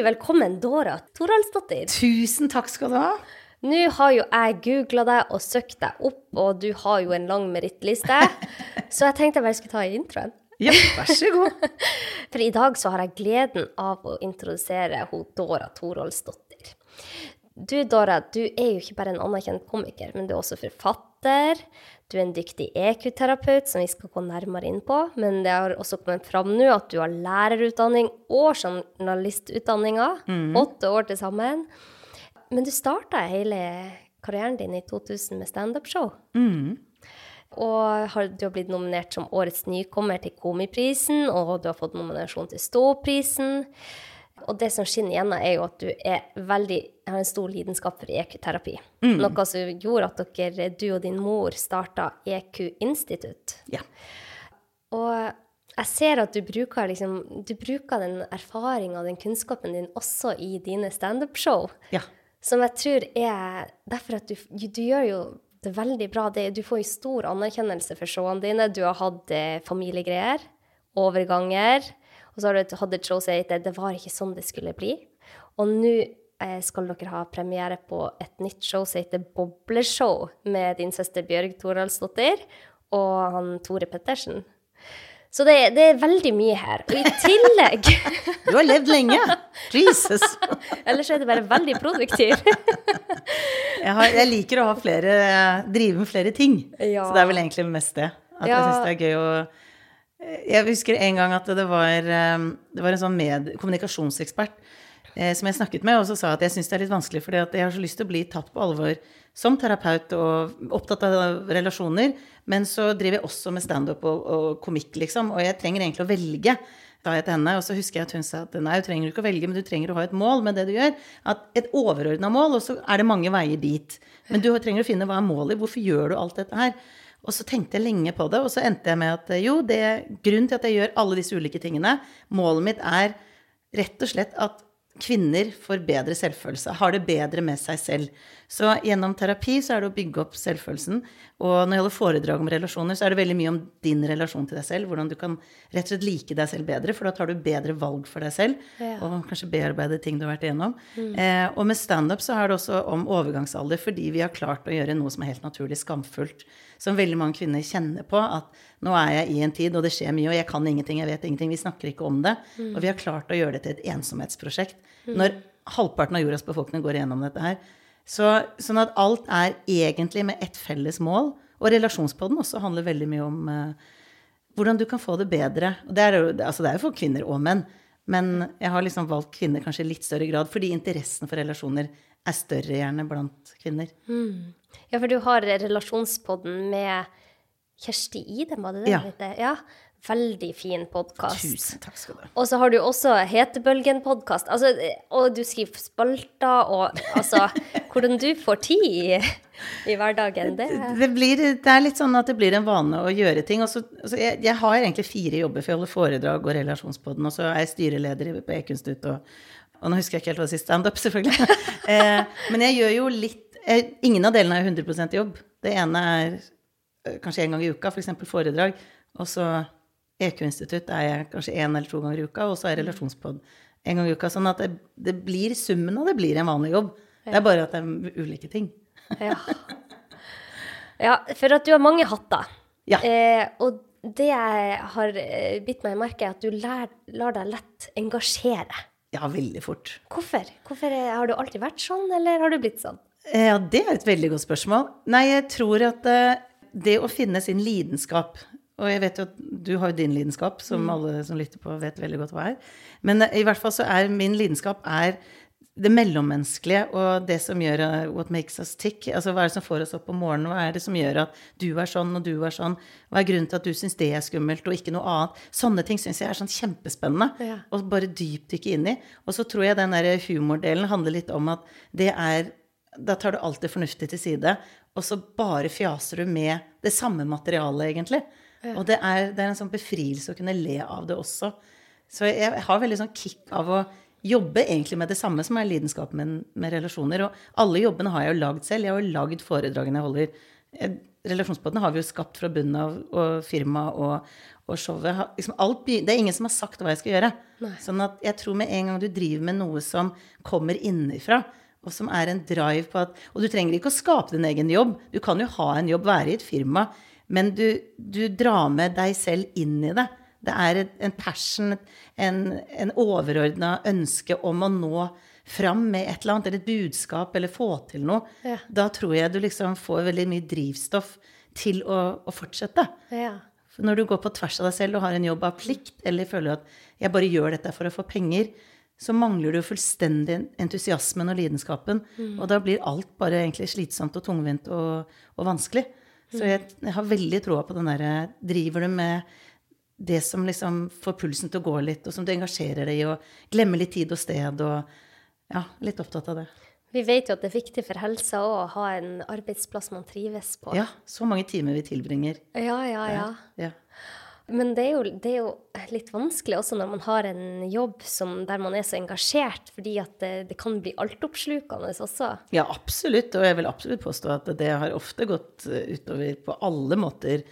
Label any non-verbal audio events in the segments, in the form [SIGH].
hjertelig velkommen, Dora Toralsdottir. Tusen takk skal du ha. Nå har jo jeg googla deg og søkt deg opp, og du har jo en lang merittliste. [LAUGHS] Så jeg tenkte jeg bare skulle ta introen. Ja, vær så god. [LAUGHS] For i dag så har jeg gleden av å introdusere hun Dora Toralsdottir. Du, Dora, du er jo ikke bare en anerkjent komiker, men du er også forfatter. Du er en dyktig EQ-terapeut, som vi skal gå nærmere inn på. Men det har også kommet fram nå at du har lærerutdanning og journalistutdanninga. Mm. Åtte år til sammen. Men du starta hele karrieren din i 2000 med standup-show. Mm. Og har, du har blitt nominert som årets nykommer til Komiprisen, og du har fått nominasjon til Ståprisen. Og det som skinner igjennom, er jo at du er veldig, har en stor lidenskap for EQ-terapi. Mm. Noe som gjorde at dere, du og din mor starta EQ-institutt. Ja. Og jeg ser at du bruker, liksom, du bruker den erfaringa og den kunnskapen din også i dine standup-show. Ja. Som jeg tror er Derfor at du, du gjør jo det veldig bra. Det, du får jo stor anerkjennelse for showene dine. Du har hatt eh, familiegreier, overganger og så hadde du hatt et show som 'Det var ikke sånn det skulle bli'. Og nå eh, skal dere ha premiere på et nytt show som heter 'Bobleshow', med din søster Bjørg Toralsdottir og han Tore Pettersen. Så det, det, er veldig mye her. Og i tillegg [LAUGHS] Du har levd lenge! Jesus! [LAUGHS] Ellers er det bare veldig produktiv. [LAUGHS] jeg, har, jeg, liker å ha flere, drive med flere ting. Ja. Så det er vel egentlig mest det. At ja. jeg syns det er gøy å jeg husker en gang at det var, ehm, det var en sånn med, kommunikasjonsekspert eh, som jeg snakket med, og så sa at jeg syns det er litt vanskelig, fordi jeg har så lyst til å bli tatt på alvor som terapeut og opptatt av relasjoner, men så driver jeg også med standup og, og komikk, liksom, og jeg trenger egentlig å velge. Da jeg til henne, og så husker jeg at hun sa at nei, du trenger ikke å velge, men du trenger å ha et mål med det du gjør. At et overordna mål, og så er det mange veier dit. Men du trenger å finne hva er målet, hvorfor gjør du alt dette her? Og så tenkte jeg lenge på det, og så endte jeg med at jo, det grunnen til at jeg gjør alle disse ulike tingene Målet mitt er rett og slett at kvinner får bedre selvfølelse, har det bedre med seg selv. Så gjennom terapi så er det å bygge opp selvfølelsen. Og når jeg gjelder foredrag om relasjoner, så er det veldig mye om din relasjon til deg selv. Hvordan du kan rett og slett like deg selv bedre, for da tar du bedre valg for deg selv. Ja. Og kanskje bearbeide ting du har vært igjennom. Mm. Eh, og med standup så er det også om overgangsalder, fordi vi har klart å gjøre noe som er helt naturlig skamfullt som veldig mange kvinner kjenner på. At nå er jeg i en tid, og det skjer mye, og jeg kan ingenting, jeg vet ingenting. Vi snakker ikke om det. Mm. Og vi har klart å gjøre det til et ensomhetsprosjekt. Mm. Når halvparten av jordas befolkning går igjennom dette her. Så, sånn at alt er egentlig med ett felles mål. Og relasjonspodden også handler veldig mye om uh, hvordan du kan få det bedre. Og det er, altså det er jo for kvinner og menn. Men jeg har liksom valgt kvinner kanskje i litt større grad fordi interessen for relasjoner er større gjerne blant kvinner. Mm. Ja, for du har relasjonspodden med Kjersti Idem, var det det? Ja. ja. Veldig fin podkast. Tusen takk skal du ha. Og så har du også Hetebølgen-podkast. Altså, og du skriver spalter, og altså [LAUGHS] Hvordan du får tid i, i hverdagen, det det, blir, det er litt sånn at det blir en vane å gjøre ting. Også, altså, jeg, jeg, har egentlig fire jobber, for jeg holder foredrag og relasjonspodden, og så er jeg styreleder på E-Kunstut og, og nå husker jeg ikke helt hva det sier, standup, selvfølgelig. [LAUGHS] eh, men jeg gjør jo litt jeg, Ingen av delene er 100 jobb. Det ene er eh, kanskje en gang i uka, f.eks. For foredrag. Og så EQ-institutt er jeg kanskje én eller to ganger i uka, og så er relasjonspod en gang i uka. Sånn at det, det, blir summen av det blir en vanlig jobb. Det er bare at det er ulike ting. [LAUGHS] ja. ja, for at du har mange hatter. Ja. Eh, og det jeg har eh, bitt meg merke, er at du lar, lar deg lett engasjere. Ja, veldig fort. Hvorfor? Hvorfor? Har du alltid vært sånn, eller har du blitt sånn? Ja, det er et veldig godt spørsmål. Nei, jeg tror at eh, det å finne sin lidenskap Og jeg vet jo at du har jo din lidenskap, som mm. alle som lytter på, vet veldig godt hva er. Men eh, i hvert fall så er min lidenskap er det mellommenneskelige og det som gjør uh, what makes us tick. Altså hva er det som får oss opp om morgenen? Hva er det som gjør at du er sånn og du er sånn? Hva er grunnen til at du syns det er skummelt og ikke noe annet? Sånne ting syns jeg er sånn kjempespennende. Ja. Og bare dypdykke inn i. Og så tror jeg den der humordelen handler litt om at det er da tar du alt det fornuftige til side, og så bare fjaser du med det samme materialet, egentlig. Og det er, det er, en sånn befrielse å kunne le av det også. Så jeg har veldig sånn kick av å jobbe egentlig med det samme som er lidenskapen med, med relasjoner. Og alle jobbene har jeg jo lagd selv. Jeg har jo lagd foredragene jeg holder. Relasjonspodden har vi jo skapt fra bunnen av, og firmaet og, og showet. har- Liksom alt, det er ingen som har sagt hva jeg skal gjøre. Sånn at jeg tror med en gang du driver med noe som kommer innenfra, og som er en drive på at Og du trenger ikke å skape din egen jobb. Du kan jo ha en jobb, være i et firma, men du, du drar med deg selv inn i det. Det er en passion, en, en overordna ønske om å nå fram med et eller annet, eller et budskap, eller få til noe. Ja. Da tror jeg du liksom får veldig mye drivstoff til å, å fortsette. Ja. For når du går på tvers av deg selv og har en jobb av plikt, eller føler at jeg bare gjør dette for å få penger, så mangler du fullstendig entusiasmen og lidenskapen. Og da blir alt bare egentlig slitsomt og tungvint og, og vanskelig. Så jeg, jeg har veldig troa på den derre Driver du med det som liksom får pulsen til å gå litt, og som du engasjerer deg i, og glemmer litt tid og sted, og ja, litt opptatt av det. Vi vet jo at det er viktig for helsa òg å ha en arbeidsplass man trives på. Ja, så mange timer vi tilbringer. ja, ja. ja. Ja. Men det er, jo, det er jo litt vanskelig også når man har en jobb som, der man er så engasjert, fordi at det, det kan bli altoppslukende også. Ja, absolutt. Og jeg vil absolutt påstå at det har ofte gått eh, utover på alle måter.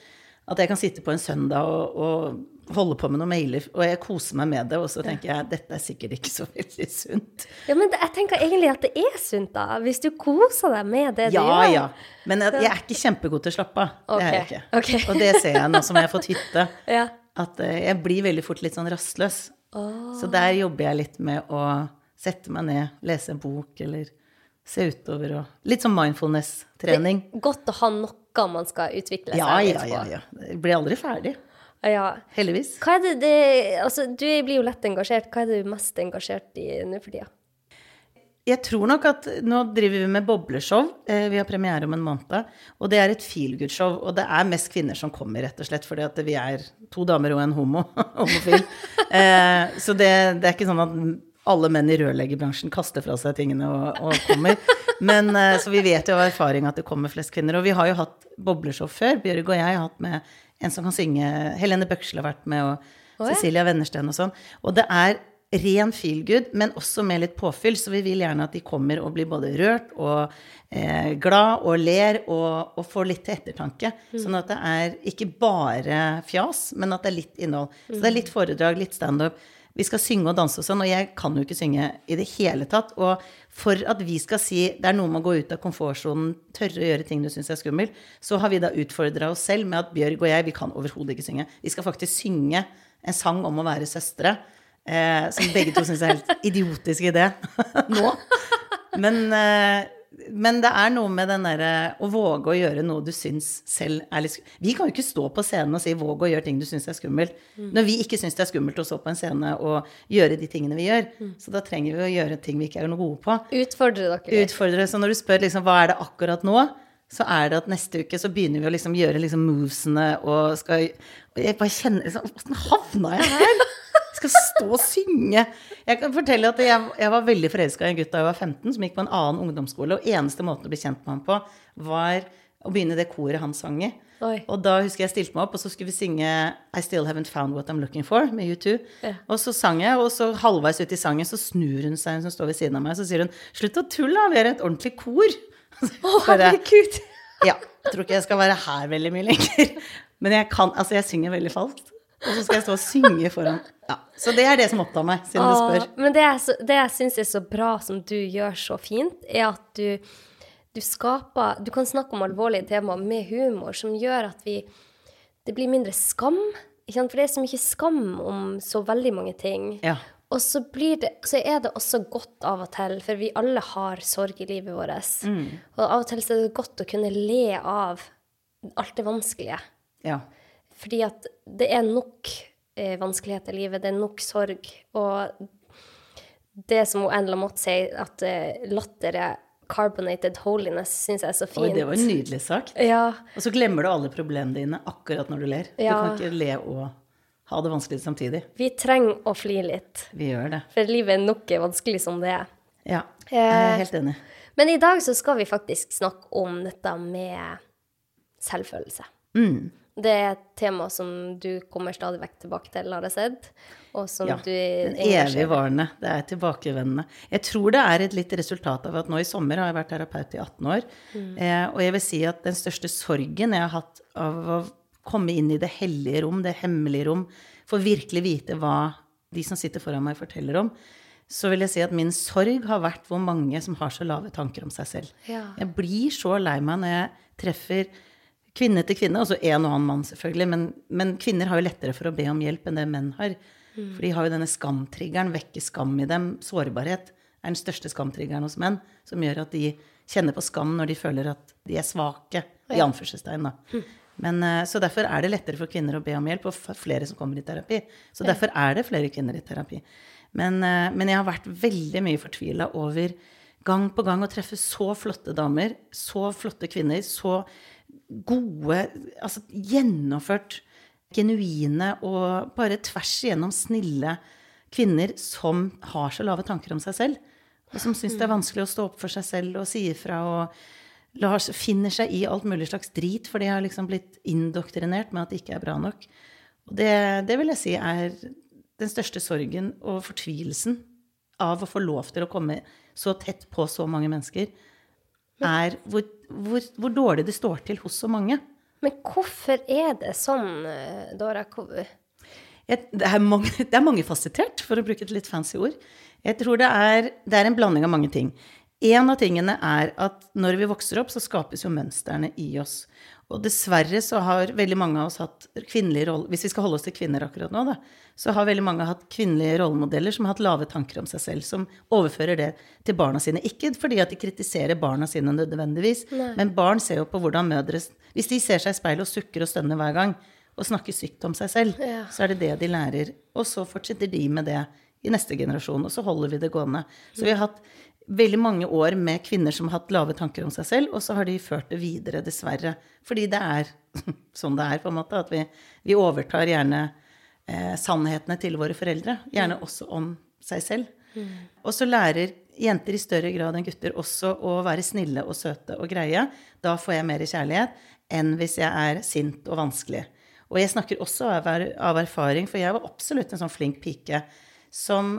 At jeg kan sitte på en søndag og, og holde på med noen mailer, og jeg koser meg med det, og så tenker jeg dette er sikkert ikke så veldig sunt. Ja, men jeg tenker egentlig at det er sunt, da. Hvis du koser deg med det Ja, du gjør. ja. ja. Men jeg, jeg er ikke kjempegod til å slappe av. Det er jeg ikke. Okay. Og det ser jeg nå som jeg har fått hytte. [LAUGHS] Ja. At eh, jeg blir veldig fort litt sånn rastløs. Så der jobber jeg litt med å sette meg ned, lese en bok eller se utover og Litt sånn mindfulness-trening. Godt å ha noe man skal utvikle seg Ja, litt ja, ja, på. ja. Jeg blir aldri ferdig. Ja. Heldigvis. Hva er det, det Altså, du blir jo lett engasjert. Hva er det du mest engasjert i nå for tida? Jeg tror nok at nå driver vi med bobleshow. Eh, Vi har premiere om en måned. Og det er et feelgood-show. Og det er mest kvinner som kommer, rett og slett, fordi at vi er to damer og en homo. [LAUGHS] homofil. Eh, så det, det er ikke sånn at alle menn i rørleggerbransjen kaster fra seg tingene og, og kommer. Men, eh, så vi vet jo av erfaring at det kommer flest kvinner. Og vi har jo hatt bobleshow før. Bjørg og jeg har hatt med en som kan synge. Helene Bøksle har vært med, og oh, ja. Cecilia Vennersten og sånn. Og det er ren feel good, men også med litt påfyll. Så vi vil gjerne at de kommer og blir både rørt og eh, glad og ler og, og får litt til ettertanke. Sånn at det er ikke bare fjas, men at det er litt innhold. Så det er litt foredrag, litt standup. Vi skal synge og danse og sånn, og jeg kan jo ikke synge i det hele tatt. Og for at vi skal si det er noe med å gå ut av komfortsonen, tørre å gjøre ting du syns er skummelt, så har vi da utfordra oss selv med at Bjørg og jeg, vi kan overhodet ikke synge. Vi skal faktisk synge en sang om å være søstre. Eh, som begge to syns er helt [LAUGHS] idiotisk idé nå. [LAUGHS] Men, eh, men det er noe med den derre å våge å gjøre noe du syns selv er litt skummelt. Vi kan jo ikke stå på scenen og si 'våg å gjøre ting du syns er skummelt', når vi ikke syns det er skummelt å stå på en scene og gjøre de tingene vi gjør. Så da trenger vi å gjøre ting vi ikke er noe gode på. Utfordre dere. Utfordre. Så når du spør liksom, hva er det akkurat nå, så er det at neste uke så begynner vi å liksom gjøre liksom movesene og skal og Jeg bare kjenner liksom Åssen havna jeg her? Skal stå og synge. Jeg kan fortelle at jeg, jeg var veldig forelska i en gutt da jeg var 15, som gikk på en annen ungdomsskole. Og eneste måten å bli kjent med ham på, var å begynne det koret han sang i. Oi. Og da husker jeg stilte meg opp, og så skulle vi synge I Still Haven't Found What I'm Looking For med U2. Og så sang jeg, og så halvveis ut i sangen så snur hun seg, hun som står ved siden av meg, og så sier hun Slutt å tulle, da, vi er et ordentlig kor. [LAUGHS] Å, herregud! ja. Jeg tror ikke jeg skal være her veldig mye lenger. [LAUGHS] Men jeg kan Altså, jeg synger veldig falskt. Og så skal jeg stå og synge foran Ja. Så det er det som opptar meg, siden du spør. Men det jeg, det jeg syns er så bra som du gjør så fint, er at du, du skaper Du kan snakke om alvorlige temaer med humor som gjør at vi Det blir mindre skam. For det er så mye skam om så veldig mange ting. Ja. Og så, blir det, så er det også godt av og til, for vi alle har sorg i livet vårt. Mm. Og av og til så er det godt å kunne le av alt det vanskelige. Ja. Fordi at det er nok eh, vanskeligheter i livet, det er nok sorg. Og det som hun endelig måtte sier, at eh, latter er carbonated holiness, syns jeg er så fint. Oi, det var nydelig sagt. Ja, Og så glemmer du alle problemene dine akkurat når du ler. Du kan ikke le og ha det vanskelig samtidig. vi trenger å fly litt. Vi gjør det. For livet er nok vanskelig som det er. Ja. Jeg er helt enig. Men i dag så skal vi faktisk snakke om dette med selvfølelse. Mm. Det er et tema som du kommer stadig vekk tilbake til, har jeg sett. Og som ja, du den evigvarende. Det er tilbakevendende. Jeg tror det er et litt resultat av at nå i sommer har jeg vært terapeut i 18 år. Mm. Eh, og jeg vil si at den største sorgen jeg har hatt av å komme inn i det hellige rom, det hemmelige rom, for virkelig vite hva de som sitter foran meg, forteller om, så vil jeg si at min sorg har vært hvor mange som har så lave tanker om seg selv. Ja. Jeg blir så lei meg når jeg treffer kvinne til kvinne, altså en og annen mann selvfølgelig, men, men, kvinner har jo lettere for å be om hjelp enn det menn har. Mm. For de har jo denne skamtriggeren, vekker skam i dem. Sårbarhet er den største skamtriggeren hos menn, som gjør at de kjenner på skam når de føler at de er svake, i anførselstegn, da. Mm. Men, eh, så derfor er det lettere for kvinner å be om hjelp, og flere som kommer i terapi. Så derfor er det flere kvinner i terapi. Men, eh, men jeg har vært veldig mye fortvila over gang på gang å treffe så flotte damer, så flotte kvinner, så gode Altså gjennomført genuine og bare tvers igjennom snille kvinner som har så lave tanker om seg selv, og som syns det er vanskelig å stå opp for seg selv og si ifra og lar, finner seg i alt mulig slags drit, for de har liksom blitt indoktrinert med at det ikke er bra nok. Og det, det vil jeg si er den største sorgen og fortvilelsen av å få lov til å komme så tett på så mange mennesker, er hvor, hvor, hvor dårlig det står til hos så mange. Men hvorfor er det sånn, Dora Dora? Det er, mange, det er mangefasettert, for å bruke et litt fancy ord. Jeg tror det er, det er en blanding av mange ting. En av tingene er at når vi vokser opp, så skapes jo mønstrene i oss. Og dessverre så har veldig mange av oss hatt kvinnelige roller Hvis vi skal holde oss til kvinner akkurat nå, da, så har veldig mange hatt kvinnelige rollemodeller som har hatt lave tanker om seg selv, som overfører det til barna sine. Ikke fordi at de kritiserer barna sine nødvendigvis, Nei. men barn ser jo på hvordan mødre Hvis de ser seg i speilet og sukker og stønner hver gang, og snakker sykt om seg selv, ja. så er det det de lærer. Og så fortsetter de med det i neste generasjon, og så holder vi det gående. Så vi har hatt veldig mange år med kvinner som har hatt lave tanker om seg selv, og så har de ført det videre, dessverre. Fordi det er [LAUGHS] sånn det er, på en måte. At vi, vi overtar gjerne eh, sannhetene til våre foreldre. Gjerne mm. også om seg selv. Mm. Og så lærer jenter i større grad enn gutter også å være snille og søte og greie. Da får jeg mer kjærlighet enn hvis jeg er sint og vanskelig. Og jeg snakker også av, av erfaring, for jeg var absolutt en sånn flink pike som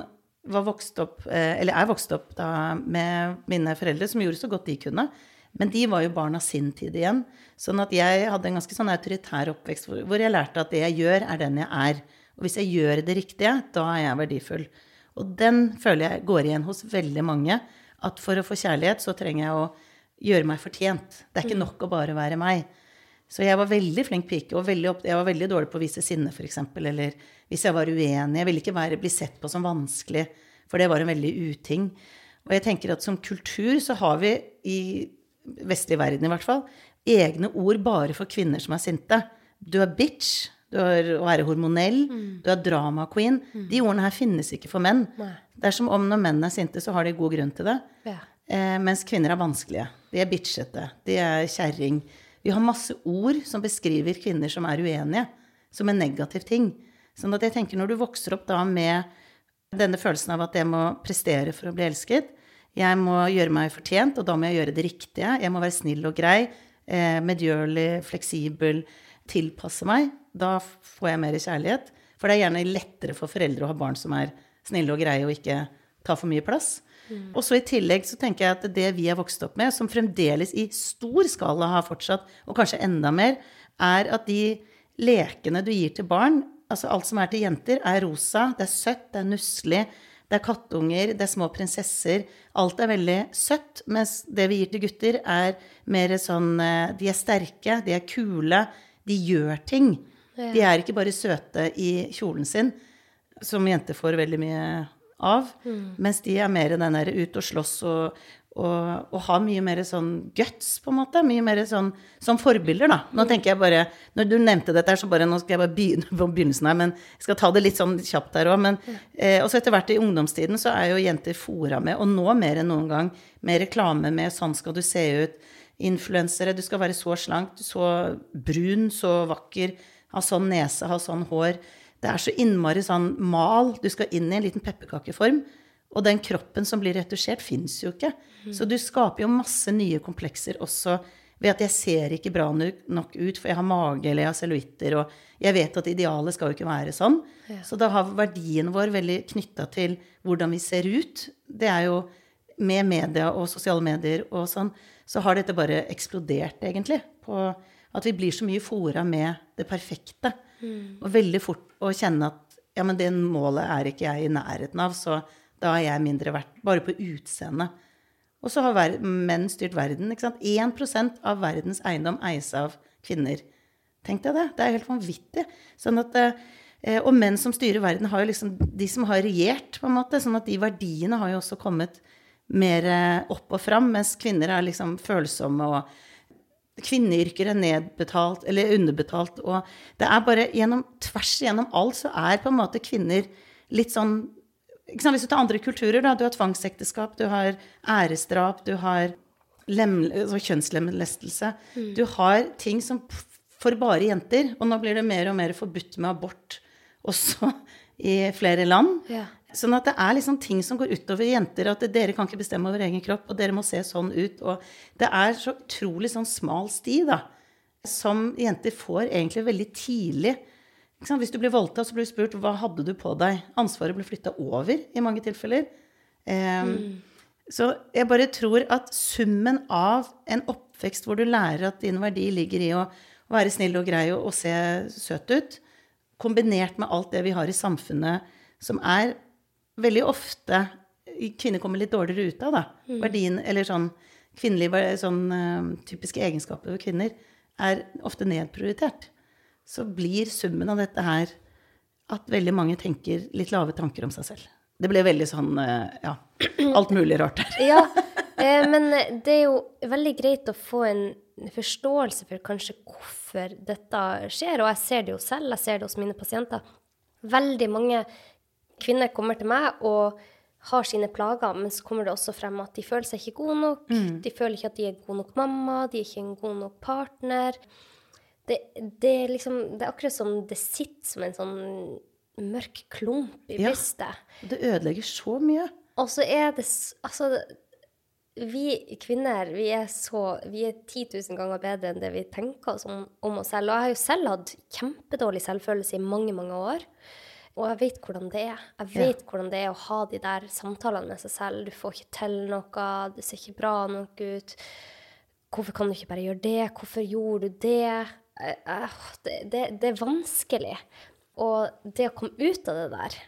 var vokst opp, eh, eller er vokst opp da, med mine foreldre, som gjorde så godt de kunne. Men de var jo barna sin tid igjen. Sånn at jeg hadde en ganske sånn autoritær oppvekst hvor jeg lærte at det jeg gjør, er den jeg er. Og hvis jeg gjør det riktige, da er jeg verdifull. Og den føler jeg går igjen hos veldig mange. At for å få kjærlighet, så trenger jeg å gjøre meg fortjent. Det er ikke mm. nok å bare være meg. Så jeg var veldig flink pike, og veldig, jeg var veldig dårlig på å vise sinne, f.eks. Eller hvis jeg var uenig. Jeg ville ikke være, bli sett på som vanskelig, for det var en veldig uting. Og jeg tenker at som kultur så har vi, i vestlig verden i hvert fall, egne ord bare for kvinner som er sinte. Du er bitch, du er å være hormonell, mm. du er drama queen. Mm. De ordene her finnes ikke for menn. Nei. Det er som om når menn er sinte, så har de god grunn til det. Ja. Eh, mens kvinner er vanskelige. De er bitchete. De er kjerring. Vi har masse ord som beskriver kvinner som er uenige, som en negativ ting. Sånn at jeg tenker når du vokser opp da med denne følelsen av at jeg må prestere for å bli elsket, jeg må gjøre meg fortjent, og da må jeg gjøre det riktige, jeg må være snill og grei, eh, medgjørlig, fleksibel, tilpasse meg, da får jeg mer kjærlighet. For det er gjerne lettere for foreldre å ha barn som er snille og greie og ikke tar for mye plass. Mm. Og så i tillegg så tenker jeg at det vi er vokst opp med, som fremdeles i stor skala har fortsatt, og kanskje enda mer, er at de lekene du gir til barn, altså alt som er til jenter, er rosa, det er søtt, det er nusselig, det er kattunger, det er små prinsesser. Alt er veldig søtt, mens det vi gir til gutter, er mer sånn eh, De er sterke, de er kule, de gjør ting. De er ikke bare søte i kjolen sin, som jenter får veldig mye av. Mm. Mens de er mer den derre ut og slåss og, og, og, har mye mer sånn guts, på en måte. Mye mer sånn som forbilder, da. Nå mm. tenker jeg bare Når du nevnte dette her, så bare Nå skal jeg bare begynne [LAUGHS] på begynnelsen her, men jeg skal ta det litt sånn kjapt der òg. Men eh, også etter hvert i ungdomstiden så er jo jenter fora med, og nå mer enn noen gang, med reklame med 'sånn skal du se ut', influensere, du skal være så slank, så brun, så vakker, ha sånn nese, ha sånn hår. Det er så innmari sånn mal. Du skal inn i en liten pepperkakeform. Og den kroppen som blir retusjert, fins jo ikke. Mm. Så du skaper jo masse nye komplekser også ved at jeg ser ikke bra nok ut, for jeg har mage eller jeg har celluitter, og jeg vet at idealet skal jo ikke være sånn. Ja. Så da har verdien vår veldig knytta til hvordan vi ser ut. Det er jo med media og sosiale medier og sånn, så har dette bare eksplodert, egentlig. På at vi blir så mye fora med det perfekte. Mm. Og veldig fort å kjenne at ja, men det målet er ikke jeg i nærheten av, så da er jeg mindre verdt. Bare på utseendet. Og så har menn styrt verden. ikke sant? 1% av verdens eiendom eies av kvinner. Tenk deg det. Det er helt vanvittig. Sånn at, eh, og menn som styrer verden, har jo liksom de som har regjert, på en måte. Sånn at de verdiene har jo også kommet mer eh, opp og fram, mens kvinner er liksom følsomme og Kvinneyrker er nedbetalt eller underbetalt. Og det er bare gjennom, tvers igjennom alt så er på en måte kvinner litt sånn Hvis du tar andre kulturer, da. Du har tvangsekteskap, du har æresdrap, du har altså kjønnslemlestelse. Mm. Du har ting som for bare jenter. Og nå blir det mer og mer forbudt med abort også i flere land. Ja. Sånn at det er liksom ting som går utover jenter. At dere kan ikke bestemme over egen kropp, og dere må se sånn ut. Og det er så utrolig sånn smal sti, da. Som jenter får egentlig veldig tidlig. Hvis du blir voldtatt, så blir du spurt hva hadde du på deg. Ansvaret blir flytta over i mange tilfeller. Um, mm. Så jeg bare tror at summen av en oppvekst hvor du lærer at din verdi ligger i å være snill og grei og, og se søt ut, kombinert med alt det vi har i samfunnet som er veldig ofte kvinner kommer litt dårligere ut av, da. Mm. Verdien, eller sånn kvinnelige sånn, uh, typiske egenskaper ved kvinner er ofte nedprioritert. Så blir summen av dette her at veldig mange tenker litt lave tanker om seg selv. Det ble veldig sånn uh, ja, [CLEARS THROAT] alt mulig rart her. ja, [LAUGHS] eh, men det er jo veldig greit å få en forståelse for kanskje hvorfor dette skjer. Og jeg ser det jo selv, jeg ser det hos mine pasienter. Veldig mange kvinner kommer til meg og har sine plager, men så kommer det også frem at de føler seg ikke gode nok. Mm. De føler ikke at de er god nok mamma, de er ikke en god nok partner. Det, det, er liksom, det er akkurat som det sitter som en sånn mørk klump i brystet. Ja, det ødelegger så mye. Og så er det Altså, vi kvinner vi er så Vi er 10 000 ganger bedre enn det vi tenker oss om, om oss selv. Og jeg har jo selv hatt kjempedårlig selvfølelse i mange, mange år. Og jeg vet hvordan det er. Jeg vet ja. hvordan det er å ha de der samtalene med seg selv. Du får ikke til noe, det ser ikke bra nok ut. Hvorfor kan du ikke bare gjøre det? Hvorfor gjorde du det? Eh, eh, det, det, det er vanskelig. Og det å komme ut av det der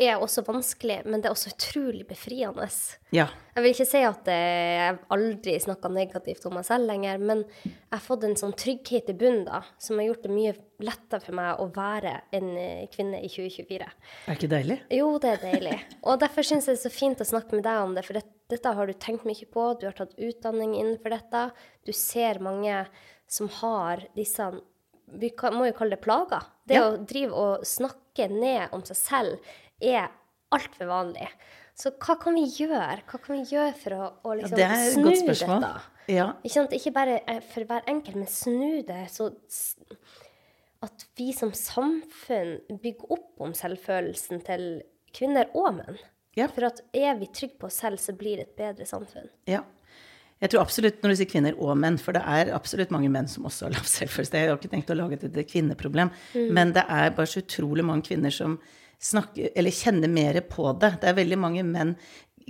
er også vanskelig, men det er også utrolig befriende. Ja. Jeg vil ikke si at jeg aldri snakka negativt om meg selv lenger, men jeg har fått en sånn trygghet i bunnen da, som har gjort det mye lettere for meg å være en eh, kvinne i 2024. Er ikke deilig? Jo, det er deilig. Og derfor syns jeg det er så fint å snakke med deg om det, for det, dette har du tenkt mye på. Du har tatt utdanning innenfor dette. Du ser mange som har disse vi må jo kalle det plager. Det ja. å drive og snakke ned om seg selv er altfor vanlig. Så hva kan vi gjøre? Hva kan vi gjøre for å, å liksom ja, det snu dette? Ja. Ikke, ikke, bare eh, for hver enkelt, men snu det. Så at vi som samfunn bygger opp om selvfølelsen til kvinner og menn. Ja. For at er vi trygge på oss selv, så blir det et bedre samfunn. Ja. Jeg tror absolutt, når du sier kvinner og menn, for det er absolutt mange menn som også har lav [LAUGHS] selvfølelse. Jeg har ikke tenkt å lage et kvinneproblem, mm. men det er bare så utrolig mange kvinner som snakke, eller kjenne mer på det. Det er veldig mange menn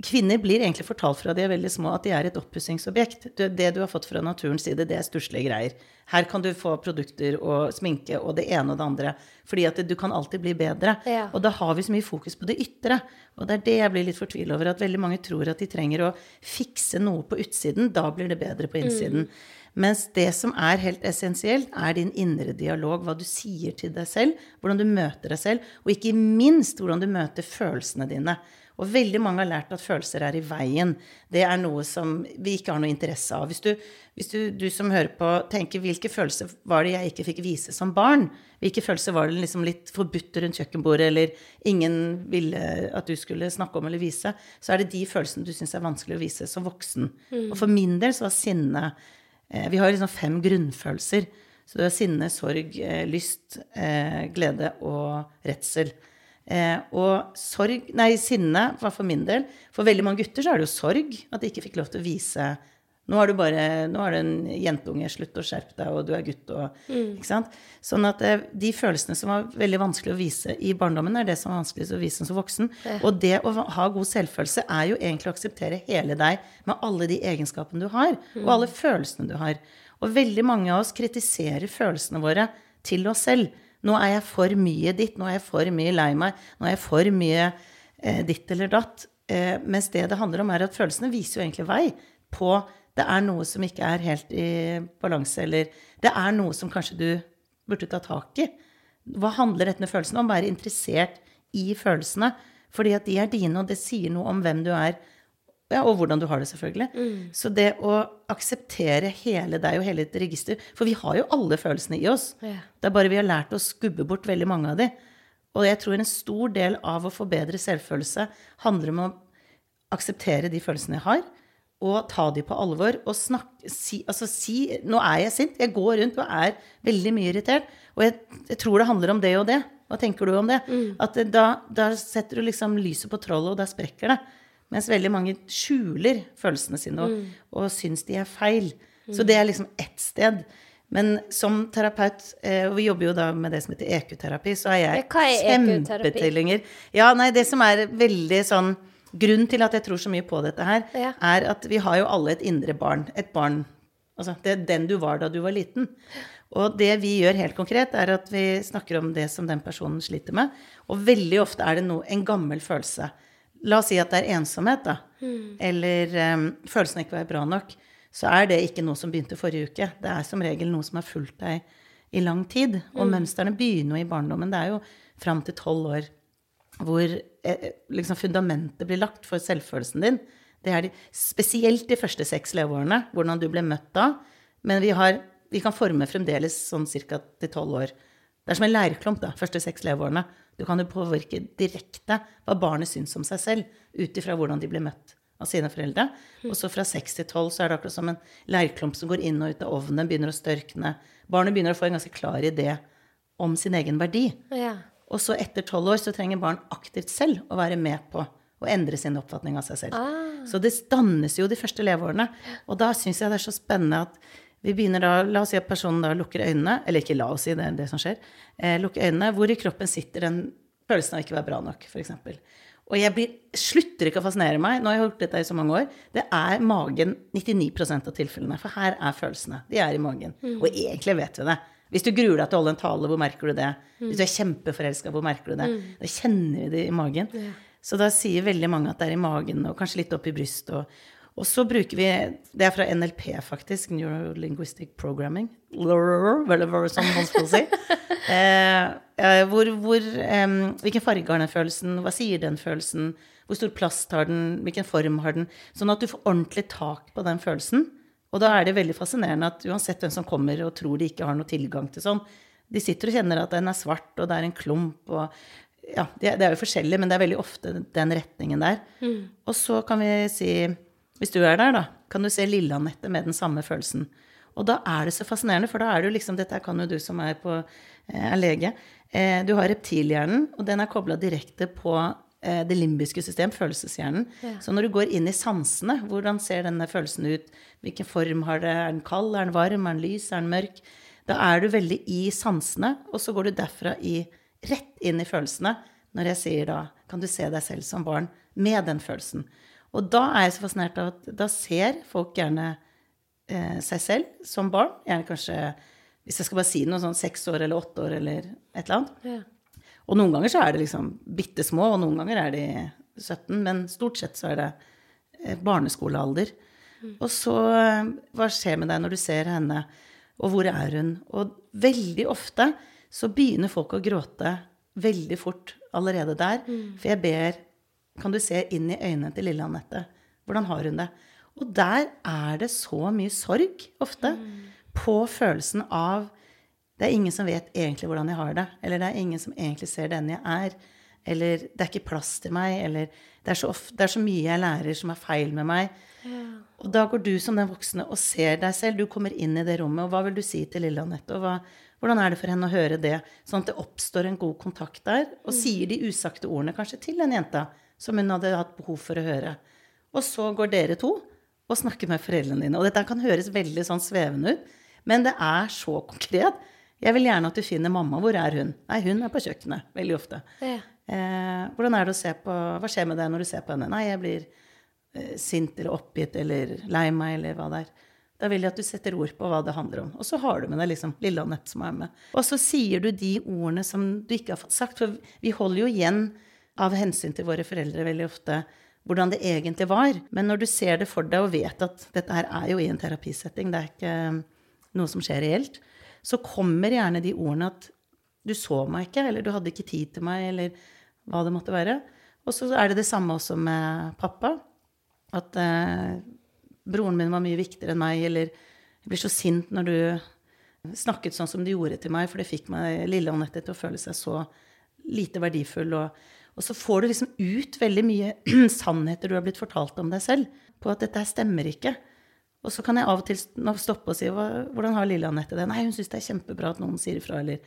Kvinner blir egentlig fortalt fra de er veldig små, at de er et oppussingsobjekt. Det du har fått fra naturens side, det er stusslige greier. Her kan du få produkter og sminke og det ene og det andre. Fordi at du kan alltid bli bedre. Ja. Og da har vi så mye fokus på det ytre. Og det er det jeg blir litt fortvila over, at veldig mange tror at de trenger å fikse noe på utsiden. Da blir det bedre på innsiden. Mm. Mens det som er helt essensielt, er din indre dialog. Hva du sier til deg selv, hvordan du møter deg selv, og ikke minst hvordan du møter følelsene dine. Og veldig mange har lært at følelser er i veien. Det er noe som vi ikke har noe interesse av. Hvis du, hvis du, du som hører på, tenker hvilke følelser var det jeg ikke fikk vise som barn? Hvilke følelser var det liksom litt forbudt rundt kjøkkenbordet, eller ingen ville at du skulle snakke om eller vise? Så er det de følelsene du syns er vanskelig å vise som voksen. Mm. Og for min del så var sinne vi har liksom fem grunnfølelser. Så det er sinne, sorg, eh, lyst, eh, glede og redsel. Og sorg Nei, sinne var for min del For veldig mange gutter så er det jo sorg at de ikke fikk lov til å vise Nå er du bare Nå er du en jentunge, slutt å skjerpe deg, og du er gutt og mm. Ikke sant? Sånn at eh, de følelsene som var veldig vanskelig å vise i barndommen, er det som er vanskelig å vise som voksen. Ja. Og det å ha god selvfølelse er jo egentlig å akseptere hele deg med alle de egenskapene du har, mm. og alle følelsene du har. Og veldig mange av oss kritiserer følelsene våre til oss selv. Nå er jeg for mye ditt, nå er jeg for mye lei meg, nå er jeg for mye eh, ditt eller datt. Eh, mens det det handler om, er at følelsene viser jo egentlig vei på det er noe som ikke er helt i balanse, eller det er noe som kanskje du burde ta tak i. Hva handler dette med følelsene om? Være interessert i følelsene. Fordi at de er dine, og det sier noe om hvem du er, ja, og hvordan du har det, selvfølgelig. Mm. Så det å akseptere hele deg og hele ditt register For vi har jo alle følelsene i oss. Ja. Det er bare vi har lært å skubbe bort veldig mange av de. Og jeg tror en stor del av å få bedre selvfølelse handler om å akseptere de følelsene jeg har, og ta de på alvor og snakke si, Altså si Nå er jeg sint. Jeg går rundt og er veldig mye irritert. Og jeg, jeg tror det handler om det og det. Hva tenker du om det? Mm. At da, da, setter du liksom lyset på trollet, og da sprekker det. Mens veldig mange skjuler følelsene sine og, mm. og syns de er feil. Mm. Så det er liksom ett sted. Men som terapeut, eh, og vi jobber jo da med det som heter EQ-terapi, så er jeg kjempetilhenger. Ja, nei, det som er veldig sånn Grunnen til at jeg tror så mye på dette her, ja. er at vi har jo alle et indre barn. Et barn Altså, det er den du var da du var liten. Og det vi gjør helt konkret, er at vi snakker om det som den personen sliter med. Og veldig ofte er det no, en gammel følelse. La oss si at det er ensomhet, da. Mm. Eller um, følelsen av ikke å være bra nok. Så er det ikke noe som begynte forrige uke. Det er som regel noe som har fulgt deg i lang tid. Og mm. mønstrene begynner jo i barndommen. Det er jo fram til tolv år hvor liksom fundamentet blir lagt for selvfølelsen din. Det er de, spesielt de første seks leveårene, hvordan du ble møtt da. Men vi, har, vi kan forme fremdeles sånn ca. til tolv år. Det er som en leirklump, da, første seks leveårene. Du kan jo påvirke direkte hva barnet syns om seg selv, ut ifra hvordan de blir møtt av sine foreldre. Og så fra seks til tolv så er det akkurat som en leirklump som går inn og ut av ovnen, begynner å størkne. Barnet begynner å få en ganske klar idé om sin egen verdi. Ja. Og så etter tolv år så trenger barn aktivt selv å være med på å endre sin oppfatning av seg selv. Ah. Så det dannes jo de første leveårene. Og da syns jeg det er så spennende at vi begynner da, La oss si at personen da lukker øynene, eller ikke la oss si, det er det som skjer. Eh, lukker øynene, hvor i kroppen sitter den følelsen av ikke å være bra nok, f.eks. Og jeg blir, slutter ikke å fascinere meg. Nå har jeg gjort dette i så mange år. Det er magen 99% av tilfellene. For her er følelsene. De er i magen. Mm. Og egentlig vet vi det. Hvis du gruer deg til å holde en tale, hvor merker du det? Mm. Hvis du er kjempeforelska, hvor merker du det? Mm. Da kjenner vi det i magen. Ja. Så da sier veldig mange at det er i magen, og kanskje litt opp i brystet. Og, og, så bruker vi Det er fra NLP, faktisk. Neurolinguistic Programming. Sånn si. [LAUGHS] eh, hvor, hvor, eh, hvilken farge har den følelsen? Hva sier den følelsen? Hvor stor plass tar den? Hvilken form har den? Sånn at du får ordentlig tak på den følelsen. Og da er det veldig fascinerende at uansett hvem som kommer og tror de ikke har noe tilgang til sånn, de sitter og kjenner at den er svart, og det er en klump, og ja, det er jo forskjellig, men det er veldig ofte den retningen der. Mm. Og så kan vi si, hvis du er der, da, kan du se Lille-Anette med den samme følelsen. Og da er det så fascinerende, for da er det jo liksom Dette kan jo du som er, på, eh, er lege. Eh, du har reptilhjernen, og den er kobla direkte på det limbiske system, følelseshjernen. Ja. Så når du går inn i sansene, hvordan ser denne følelsen ut? Hvilken form har det? Er den kald? Er den varm? Er den lys? Er den mørk? Da er du veldig i sansene, og så går du derfra i, rett inn i følelsene. Når jeg sier da Kan du se deg selv som barn med den følelsen? Og da er jeg så fascinert av at da ser folk gjerne eh, seg selv som barn. Gjerne kanskje, hvis jeg skal bare si noe sånn seks år eller åtte år eller et eller annet. Ja. Og noen ganger så er det liksom bitte små, og noen ganger er de 17, men stort sett så er det eh, barneskolealder. Mm. Og så eh, Hva skjer med deg når du ser henne, og hvor er hun? Og veldig ofte så begynner folk å gråte veldig fort allerede der. Mm. For jeg ber Kan du se inn i øynene til lille Anette? Hvordan har hun det? Og der er det så mye sorg ofte mm. på følelsen av det er ingen som vet egentlig hvordan jeg har det. Eller det er ingen som egentlig ser den jeg er. Eller det er ikke plass til meg. Eller det er så, ofte, det er så mye jeg lærer som er feil med meg. Ja. Og da går du som den voksne og ser deg selv. Du kommer inn i det rommet. Og hva vil du si til lille Anette? Og hva, hvordan er det for henne å høre det? Sånn at det oppstår en god kontakt der. Og mm. sier de usagte ordene kanskje til den jenta som hun hadde hatt behov for å høre. Og så går dere to og snakker med foreldrene dine. Og dette kan høres veldig sånn svevende ut, men det er så konkret. Jeg vil gjerne at du finner mamma. Hvor er hun? Nei, hun er på kjøkkenet. Veldig ofte. Ja. Eh, hvordan er det å se på Hva skjer med deg når du ser på henne? Nei, jeg blir eh, sint eller oppgitt eller lei meg eller hva det er. Da vil jeg at du setter ord på hva det handler om. Og så har du med deg liksom lille Anette som er med. Og så sier du de ordene som du ikke har fått sagt. For vi holder jo igjen av hensyn til våre foreldre veldig ofte hvordan det egentlig var. Men når du ser det for deg og vet at dette her er jo i en terapisetting, det er ikke noe som skjer reelt, så kommer gjerne de ordene at du så meg ikke, eller du hadde ikke tid til meg, eller hva det måtte være. Og så er det det samme også med pappa. At eh, broren min var mye viktigere enn meg, eller jeg blir så sint når du snakket sånn som du gjorde til meg, for det fikk meg lille Anette til å føle seg så lite verdifull. Og, og så får du liksom ut veldig mye [CLEARS THROAT] sannheter du har blitt fortalt om deg selv, på at dette her stemmer ikke. Og så kan jeg av og til stoppe og si hvordan har lille Anette det? Nei, hun syns det er kjempebra at noen sier ifra, eller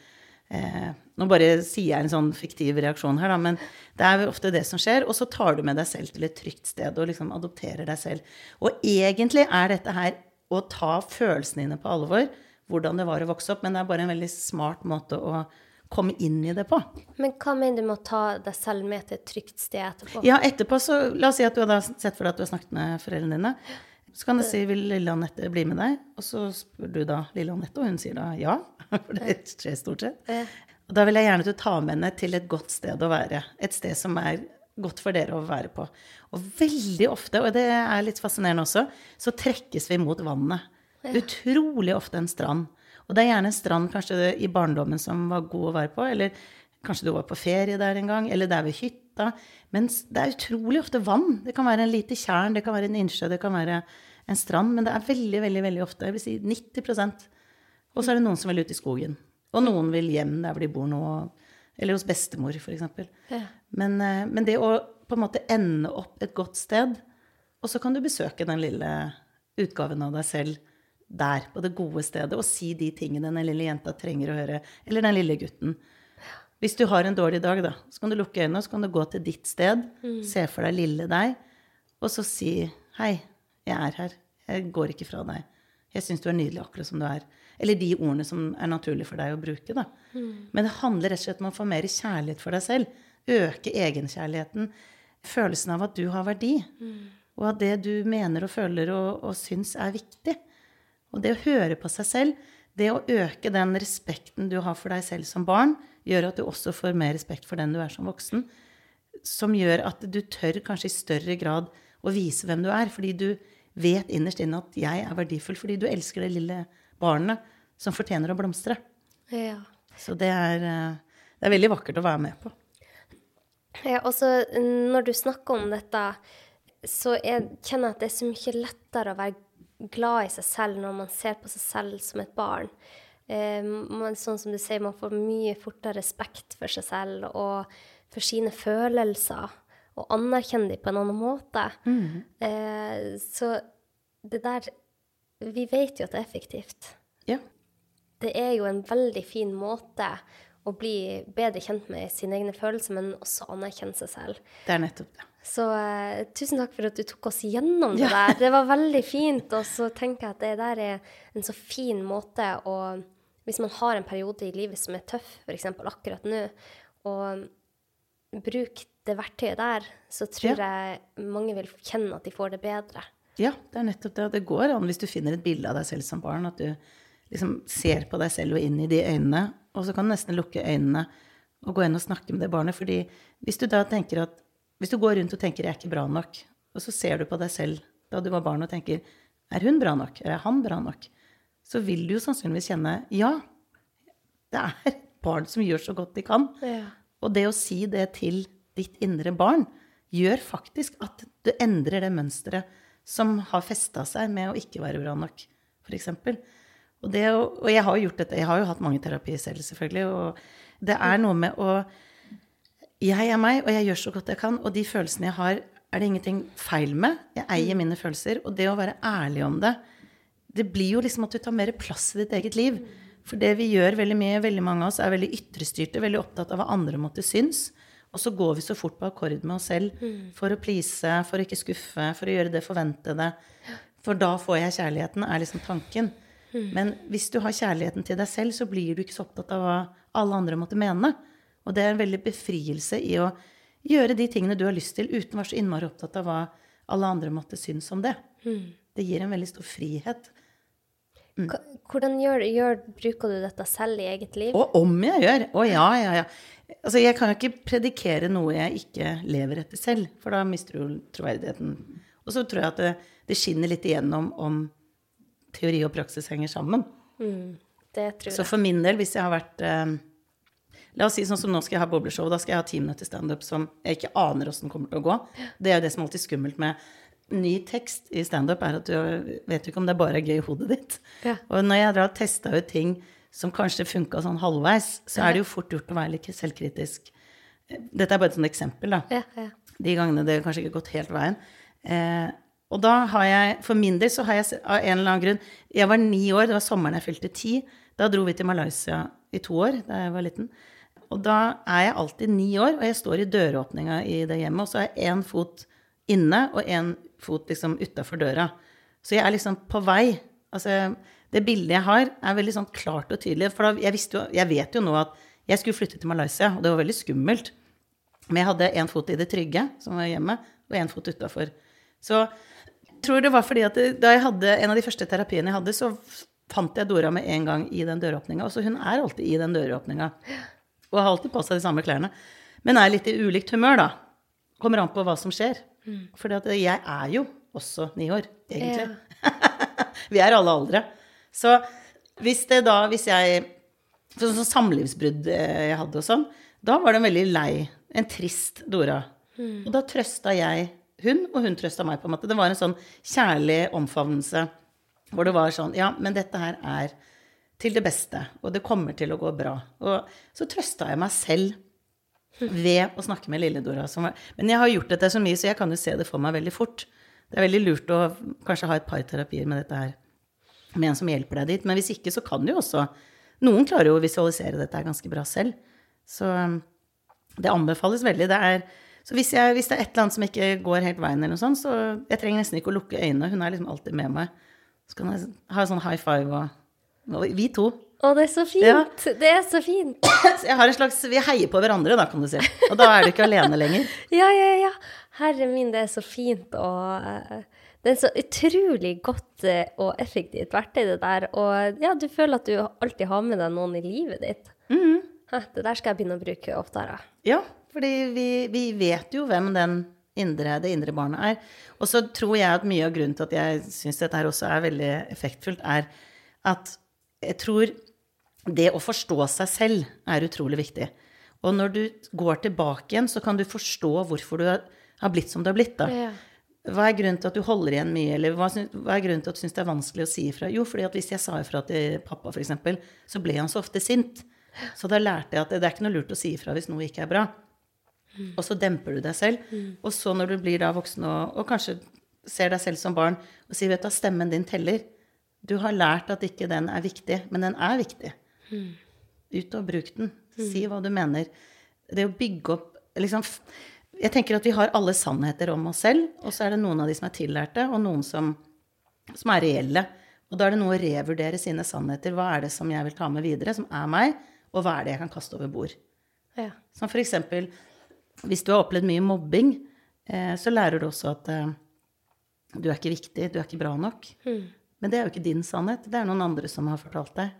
eh, Nå bare sier jeg en sånn fiktiv reaksjon her, da, men det er ofte det som skjer. Og så tar du med deg selv til et trygt sted og liksom adopterer deg selv. Og egentlig er dette her å ta følelsene dine på alvor, hvordan det var å vokse opp, men det er bare en veldig smart måte å komme inn i det på. Men hva mener du med å ta deg selv med til et trygt sted etterpå? Ja, etterpå så La oss si at du har sett for deg at du har snakket med foreldrene dine. Så kan jeg si 'Vil lille Anette bli med deg?' Og så spør du da lille Anette, og hun sier da ja. [LAUGHS] For det skjer stort sett. Og da vil jeg gjerne at du tar med henne til et godt sted å være. Et sted som er godt for dere å være på. Og veldig ofte, og det er litt fascinerende også, så trekkes vi mot vannet. Utrolig ofte en strand. Og det er gjerne en strand kanskje i barndommen som var god å være på, eller kanskje du var på ferie der en gang, eller der ved hytta. Men det er utrolig ofte vann. Det kan være en lite tjern, det kan være en innsjø, det kan være en strand, men det er veldig, veldig veldig ofte, jeg vil si 90% Og så er det noen som vil ut i skogen. Og noen vil hjem der hvor de bor nå, eller hos bestemor, f.eks. Ja. Men, eh, men det å på en måte ende opp et godt sted, og så kan du besøke den lille utgaven av deg selv der, på det gode stedet, og si de tingene den lille jenta trenger å høre. Eller den lille gutten. Hvis du har en dårlig dag, da, så kan du lukke øynene, så kan du gå til ditt sted, mm. se for deg lille deg, og så si 'Hei, jeg er her. Jeg går ikke fra deg. Jeg syns du er nydelig akkurat som du er. Eller de ordene som er naturlig for deg å bruke. Da. Mm. Men det handler rett og slett om å få mer kjærlighet for deg selv. Øke egenkjærligheten. Følelsen av at du har verdi. Mm. Og at det du mener og føler og, og syns er viktig. Og det å høre på seg selv, det å øke den respekten du har for deg selv som barn, gjør at du også får mer respekt for den du er som voksen. Som gjør at du tør kanskje i større grad å vise hvem du er. Fordi du vet innerst inne at jeg er verdifull fordi du elsker det lille barnet som fortjener å blomstre. Ja. Så det er, eh, det er, veldig vakkert å være med på. Ja, og så når du snakker om dette, så jeg kjenner jeg at det er så mye lettere å være glad i seg selv når man ser på seg selv som et barn. Eh, man, sånn som du sier, man får mye fortere respekt for seg selv og for sine følelser og anerkjenne dem på en annen måte. Mm. Eh, så det der Vi vet jo at det er effektivt. Ja. Det er jo en veldig fin måte å bli bedre kjent med sine egne følelser, men også anerkjenne seg selv. Det er nettopp det. Så eh, tusen takk for at du tok oss gjennom det ja. der. Det var veldig fint. Og så tenker jeg at det der er en så fin måte å Hvis man har en periode i livet som er tøff, f.eks. akkurat nå, og bruk det verktøyet der, så tror ja. jeg mange vil kjenne at de får det bedre. Ja, det er nettopp det. Det går an hvis du finner et bilde av deg selv som barn, at du liksom ser på deg selv og inn i de øynene, og så kan du nesten lukke øynene og gå inn og snakke med det barnet. fordi hvis du da tenker at Hvis du går rundt og tenker 'jeg er ikke bra nok', og så ser du på deg selv da du var barn og tenker 'er hun bra nok', er han bra nok', så vil du jo sannsynligvis kjenne 'ja, det er barn som gjør så godt de kan'. Ja. Og det å si det til ditt indre barn, gjør faktisk at du endrer det mønsteret som har festa seg med å ikke være bra nok, f.eks. Og, det, og jeg har jo gjort dette. Jeg har jo hatt mange terapier selv, selvfølgelig. Og det er noe med å Jeg er meg, og jeg gjør så godt jeg kan. Og de følelsene jeg har, er det ingenting feil med. Jeg eier mine følelser. Og det å være ærlig om det, det blir jo liksom at du tar mer plass i ditt eget liv. For det vi gjør veldig mye, veldig mange av oss, er veldig ytrestyrte, veldig opptatt av hva andre måtte synes. Og så går vi så fort på akkord med oss selv mm. for å please, for å ikke skuffe, for å gjøre det forventede. For da får jeg kjærligheten, er liksom tanken. Mm. Men hvis du har kjærligheten til deg selv, så blir du ikke så opptatt av hva alle andre måtte mene. Og det er en veldig befrielse i å gjøre de tingene du har lyst til, uten å være så innmari opptatt av hva alle andre måtte synes om det. Mm. Det gir en veldig stor frihet. Mm. Hvordan gjør, gjør, bruker du dette selv i eget liv? Og om jeg gjør! Å ja, ja, ja. Altså, jeg kan jo ikke predikere noe jeg ikke lever etter selv, for da mister du troverdigheten. Og så tror jeg at det, det, skinner litt igjennom om teori og praksis henger sammen. Mm, det tror jeg. Så for min del, hvis jeg har vært eh, La oss si sånn som nå skal jeg ha bobleshow. Da skal jeg ha ti minutter standup som jeg ikke aner åssen kommer til å gå. Det er jo det som er alltid skummelt med ny tekst i standup, er at du vet ikke om det bare er gøy i hodet ditt. Ja. Og når jeg har testa ut ting som kanskje funka sånn halvveis, så er det jo fort gjort å være litt selvkritisk. Dette er bare et sånt eksempel, da. Ja, ja. De gangene det kanskje ikke har gått helt veien. Eh, og da har jeg, for min del så har jeg av en eller annen grunn Jeg var ni år, det var sommeren jeg fylte ti. Da dro vi til Malaysia i to år da jeg var liten. Og da er jeg alltid ni år, og jeg står i døråpninga i det hjemmet, og så har jeg én fot inne og én fot liksom utafor døra. Så jeg er liksom på vei. Altså, det bildet jeg har, er veldig sånn klart og tydelig. For da, jeg, jo, jeg, vet jo nå at jeg skulle flytte til Malaysia, og det var veldig skummelt. Men jeg hadde én fot i det trygge, som var hjemme, og én fot utafor. Så jeg tror det var fordi at da jeg hadde en av de første terapiene jeg hadde, så fant jeg Dora med en gang i den døråpninga. Så hun er alltid i den døråpninga. Og har alltid på seg de samme klærne. Men er litt i ulikt humør, da. Kommer an på hva som skjer. Mm. For jeg er jo også ni år, egentlig. Ja. [LAUGHS] Vi er alle aldre. Så hvis det da Hvis jeg Sånn som samlivsbrudd eh, jeg hadde og sånn, da var det en veldig lei, en trist Dora. Mm. Og da trøsta jeg hun, og hun trøsta meg, på en måte. Det var en sånn kjærlig omfavnelse hvor det var sånn Ja, men dette her er til det beste, og det kommer til å gå bra. Og så trøsta jeg meg selv ved å snakke med Lille-Dora. Men jeg har gjort dette så mye, så jeg kan jo se det for meg veldig fort. Det er veldig lurt å kanskje ha et par terapier med dette her, med en som hjelper deg dit. Men hvis ikke, så kan du jo også Noen klarer jo å visualisere dette ganske bra selv. Så um, det anbefales veldig. Det er, så hvis, jeg, hvis, det er et eller annet som ikke går helt veien, eller noe sånt, så jeg trenger nesten ikke å lukke øynene. Hun er liksom alltid med meg. Så kan jeg ha sånn high five og vi to. Å, det er så fint. Ja. Det er så fint. [COUGHS] Jeg har en slags, Vi heier på hverandre, da, kan du si. Og da er du ikke alene lenger. [LAUGHS] Ja, ja, ja. Herre min, det er så fint. Og eh, det er så utrolig godt eh, og effektivt verktøy, det der. Og ja, du føler at du alltid har med deg noen i livet ditt. Mm. Det der skal jeg begynne å bruke oftere. Ja, fordi vi, vi vet jo hvem den indre, det indre barnet er. Og så tror jeg at mye av grunnen til at jeg syns dette her også er veldig effektfullt, er at jeg tror det å forstå seg selv er utrolig viktig. Og når du går tilbake igjen, så kan du forstå hvorfor du har blitt som du har blitt. da. Ja. Hva er grunnen til at du holder igjen mye, eller hva, er grunnen til at du syns det er vanskelig å si ifra? Jo, fordi at hvis jeg sa ifra til pappa, f.eks., så ble han så ofte sint. Så da lærte jeg at det er ikke noe lurt å si ifra hvis noe ikke er bra. Mm. Og så demper du deg selv. Mm. Og så når du blir da voksen og, og kanskje ser deg selv som barn og sier vet du, stemmen din teller, du har lært at ikke den er viktig, men den er viktig. Mm. Ut og bruk den. Si hva du mener. Det å bygge opp liksom, Jeg tenker at vi har alle sannheter om oss selv, og så er det noen av de som er tillærte, og noen som, som er reelle. Og da er det noe å revurdere sine sannheter. Hva er det som jeg vil ta med videre, som er meg, og hva er det jeg kan kaste over bord? Ja. Som for eksempel hvis du har opplevd mye mobbing, eh, så lærer du også at eh, du er ikke viktig, du er ikke bra nok. Mm. Men det er jo ikke din sannhet. Det er noen andre som har fortalt deg.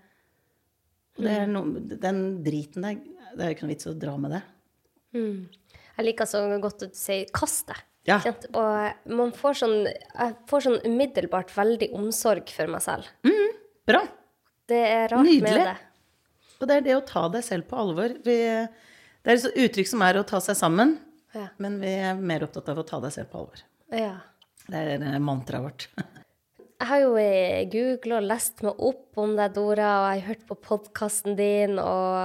No, den driten der, det er jo ikke noe vits å dra med det. Mm. Jeg liker så godt å si 'kast deg'. Ja. Og man får sånn, jeg får sånn umiddelbart veldig omsorg for meg selv. Mm, bra. Det er rart Nydelig. med det. Og det er det å ta deg selv på alvor. Vi, det er et uttrykk som er å ta seg sammen, ja. men vi er mer opptatt av å ta deg selv på alvor. Ja. Det er eh, mantraet vårt. [LAUGHS] Jeg har jo eh, googla og lest meg opp om deg, Dora, og jeg har hørt på podkasten din, og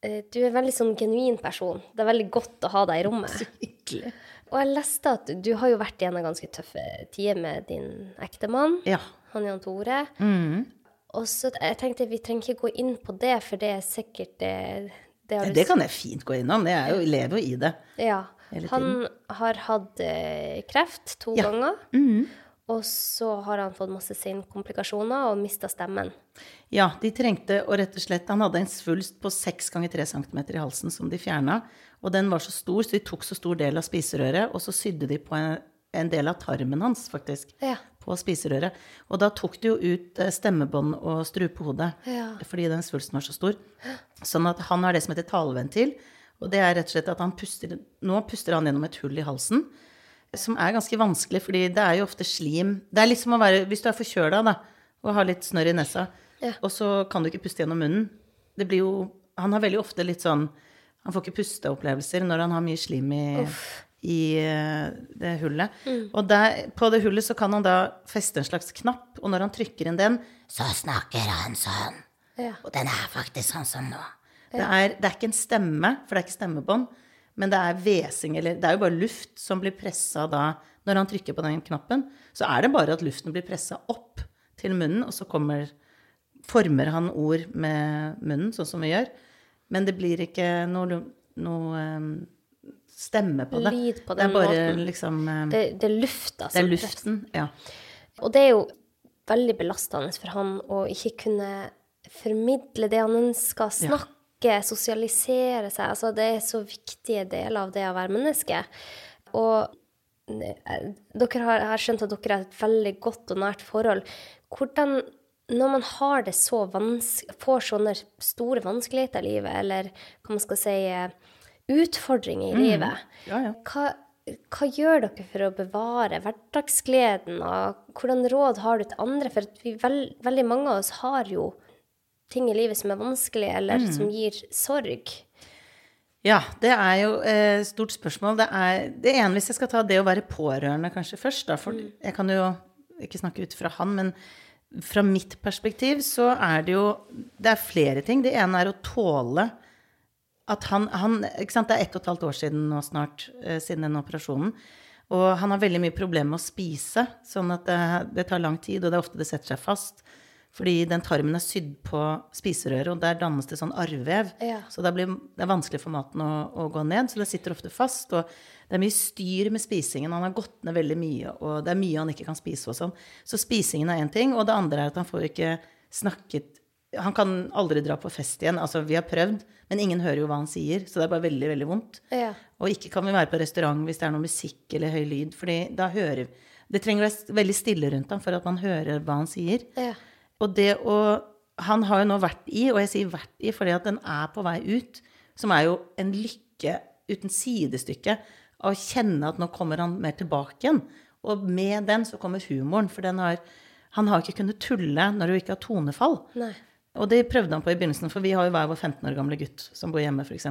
eh, du er en veldig sånn genuin person. Det er veldig godt å ha deg i rommet. [LAUGHS] Så hyggelig. Og jeg leste at du har jo vært en ganske tøffe tider med din ektemann, ja. han Jan Tore. Mm. Og så jeg tenkte vi trenger ikke gå inn på det, for det er sikkert det, det, ja, det kan jeg fint gå innom. Jeg jo, lever jo i det. Ja. Han har hatt eh, kreft to ja. ganger. Mm. Og så har han fått masse senkomplikasjoner og mista stemmen. Ja, de trengte å rett og slett Han hadde en svulst på 6 ganger 3 cm i halsen som de fjerna. Og den var så stor, så de tok så stor del av spiserøret, og så sydde de på en, en del av tarmen hans, faktisk. Ja. På spiserøret. Og da tok de jo ut eh, stemmebånd og strupehode Ja. fordi den svulsten var så stor. Sånn at han har det som heter taleventil. Og det er rett og slett at han puster Nå puster han gjennom et hull i halsen. Som er ganske vanskelig, fordi det er jo ofte slim Det er litt som å være Hvis du er forkjøla, da, og har litt snørr i nesa, Ja. og så kan du ikke puste gjennom munnen. Det blir jo Han har veldig ofte litt sånn Han får ikke pusteopplevelser når han har mye slim i, i eh, det hullet. Og der, på det hullet så kan han da feste en slags knapp, og når han trykker inn den, så snakker han sånn. Ja. Og den er faktisk sånn som nå. Det er, det er ikke en stemme, for det er ikke stemmebånd, men det er hvesing, eller det er jo bare luft som blir pressa da Når han trykker på den knappen, så er det bare at luften blir pressa opp til munnen, og så kommer Former han ord med munnen, sånn som vi gjør. Men det blir ikke noe, noe eh, stemme på det. Lyd på det er bare måten. liksom eh, Det, det er lufta Det er som luften, ja. Og det er jo veldig belastende for han å ikke kunne formidle det han ønsker, snakke, sosialisere seg. Altså, det er så viktige deler av det å være menneske. Og eh, dere har, jeg har skjønt at dere har et veldig godt og nært forhold. Hvordan, når man har det så vanskelig, får sånne store vanskeligheter i livet, eller hva man skal si, eh, utfordringer i livet, Ja, ja. hva, hva gjør dere for å bevare hverdagsgleden, og hvordan råd har du til andre? For at vi vel, veldig mange av oss har jo ting i livet som er vanskelig, eller som gir sorg. Ja, det er jo et stort spørsmål. Det, er, det ene, hvis jeg skal ta det å være pårørende kanskje først, da, for jeg kan jo ikke snakke ut fra han, men fra mitt perspektiv så er det jo Det er flere ting. Det ene er å tåle at han, han ikke sant, Det er ett og et halvt år siden nå snart, eh, siden den operasjonen. Og han har veldig mye problemer med å spise, sånn at det, det tar lang tid, og det er ofte det setter seg fast. Fordi den tarmen er sydd på spiserøret, og der dannes det sånn arrvev. Ja. Så det, blir, det er vanskelig for maten å, å gå ned, så det sitter ofte fast. Og det er mye styr med spisingen. Han har gått ned veldig mye, og det er mye han ikke kan spise og sånn. Så spisingen er én ting, og det andre er at han får ikke snakket Han kan aldri dra på fest igjen. Altså, vi har prøvd, men ingen hører jo hva han sier, så det er bare veldig, veldig vondt. Ja. Og ikke kan vi være på restaurant hvis det er noe musikk eller høy lyd, fordi da hører Det trenger å være veldig stille rundt ham for at man hører hva han sier. Ja. Og det å Han har jo nå vært i, og jeg sier vært i fordi at den er på vei ut, som er jo en lykke uten sidestykke, å kjenne at nå kommer han mer tilbake igjen. Og med den så kommer humoren, for den har Han har ikke kunnet tulle når du ikke har tonefall. Nei. Og det prøvde han på i begynnelsen, for vi har jo hver vår 15 år gamle gutt som bor hjemme, f.eks.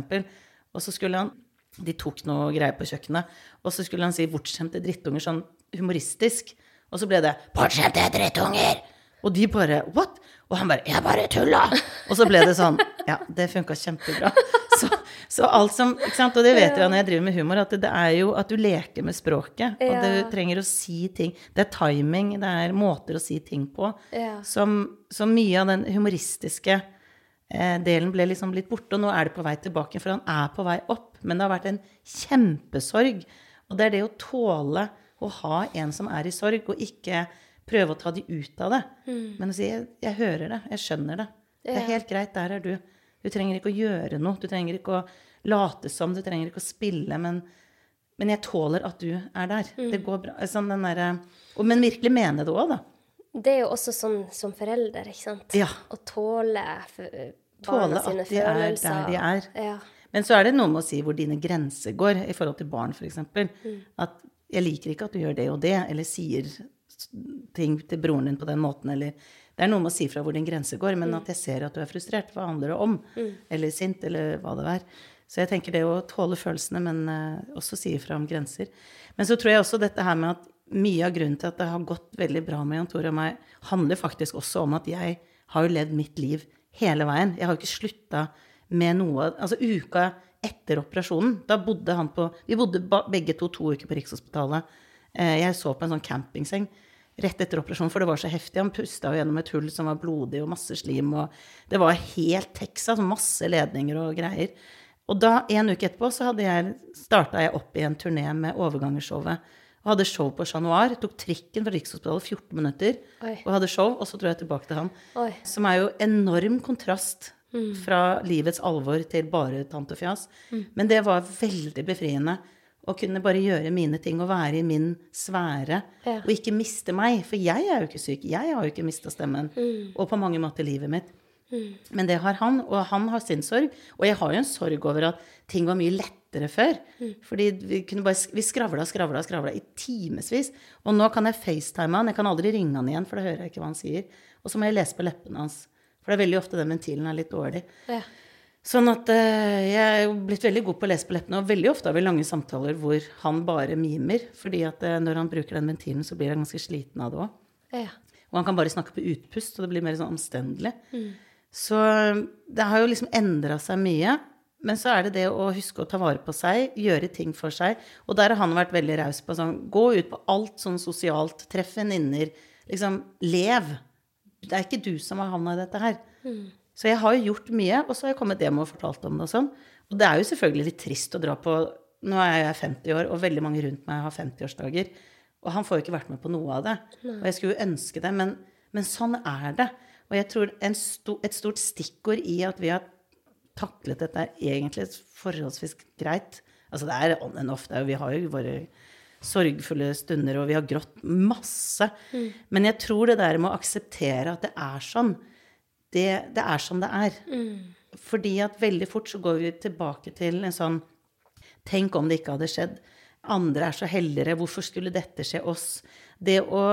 Og så skulle han De tok noe greier på kjøkkenet, og så skulle han si 'bortskjemte drittunger' sånn humoristisk. Og så ble det 'bortskjemte drittunger'! Og de bare 'what?' Og han bare 'jeg bare tulla'. Og så ble det sånn. Ja, det funka kjempebra. Så, så alt som ikke sant? Og det vet jeg når jeg driver med humor, at det, det er jo at du leker med språket. Og Ja. du trenger å si ting. Det er timing, det er måter å si ting på. Ja. Som, som mye av den humoristiske eh, delen ble liksom litt borte, og nå er det på vei tilbake, for han er på vei opp. Men det har vært en kjempesorg. Og det er det å tåle å ha en som er i sorg, og ikke prøve å ta de ut av det. Men å si jeg, 'jeg hører det, jeg skjønner det'. Det er helt greit, der er du. Du trenger ikke å gjøre noe. Du trenger ikke å late som, du trenger ikke å spille, men men jeg tåler at du er der. Det går bra. Sånn den derre Men virkelig mene det òg, da. Det er jo også sånn som forelder, ikke sant? Ja. Å tåle Tåle barna sine at de er der de er. Ja. Men så er det noe med å si hvor dine grenser går i forhold til barn, f.eks. Mm. At jeg liker ikke at du gjør det og det, eller sier ting til broren din på den måten, eller Det er noe med å si fra hvor din grense går, Mm. men at jeg ser at du er frustrert. Hva handler det om? Eller sint, eller hva det er. Så jeg tenker det å tåle følelsene, men uh, også si ifra om grenser. Men så tror jeg også dette her med at mye av grunnen til at det har gått veldig bra med Jan Tore og meg, handler faktisk også om at jeg har jo levd mitt liv hele veien. Jeg har jo ikke slutta med noe Altså uka etter operasjonen, da bodde han på Vi bodde begge to to uker på Rikshospitalet. Eh, Jeg så på en sånn campingseng rett etter operasjonen, for det var så heftig. Han pusta jo gjennom et hull som var blodig, og masse slim, og det var helt Texas, masse ledninger og greier. Og da, en uke etterpå, så jeg starta jeg opp i en turné med Overgangershowet. og hadde show på Chat Noir. Tok trikken fra Rikshospitalet 14 minutter Oi. og hadde show, og så dro jeg tilbake til han. Oi. Som er jo enorm kontrast fra livets alvor til bare tantefjas. Men det var veldig befriende å kunne bare gjøre mine ting og være i min sfære. Ja. Og ikke miste meg. For jeg er jo ikke syk. Jeg har jo ikke mista stemmen. Og på mange måter livet mitt. Men det har han, og han har sin sorg. Og jeg har jo en sorg over at ting var mye lettere før. Fordi vi kunne bare Vi skravla, skravla, skravla i timevis. Og nå kan jeg facetime han. Jeg kan aldri ringe han igjen, for da hører jeg ikke hva han sier. Og så må jeg lese på leppene hans. For det er veldig ofte den ventilen er litt dårlig. Ja. Sånn at eh, jeg er jo blitt veldig god på å lese på leppene, og veldig ofte har vi lange samtaler hvor han bare mimer. fordi at eh, når han bruker den ventilen, så blir han ganske sliten av det òg. Ja. Og han kan bare snakke på utpust, og det blir mer sånn omstendelig. Så eh, det har jo liksom endra seg mye. Men så er det det å huske å ta vare på seg, gjøre ting for seg. Og der har han vært veldig raus på sånn Gå ut på alt sånn sosialt. Treff venninner. Liksom, lev. Det er ikke du som har havna i dette her. Så jeg har jo gjort mye, og så har jeg kommet hjem og fortalt om det og sånn. Og det er jo selvfølgelig litt trist å dra på Nå er jeg 50 år, og veldig mange rundt meg har 50-årsdager. Og han får jo ikke vært med på noe av det. Og jeg skulle jo ønske det, men, men sånn er det. Og jeg tror en sto, et stort stikkord i at vi har taklet dette er egentlig forholdsvis greit. Altså det er on and off. Er vi har jo våre sorgfulle stunder, og vi har grått masse. Men jeg tror det der med å akseptere at det er sånn, det, det er som det er. Fordi at veldig fort så går vi tilbake til en sånn Tenk om det ikke hadde skjedd. Andre er så heldigere. Hvorfor skulle dette skje oss? Det å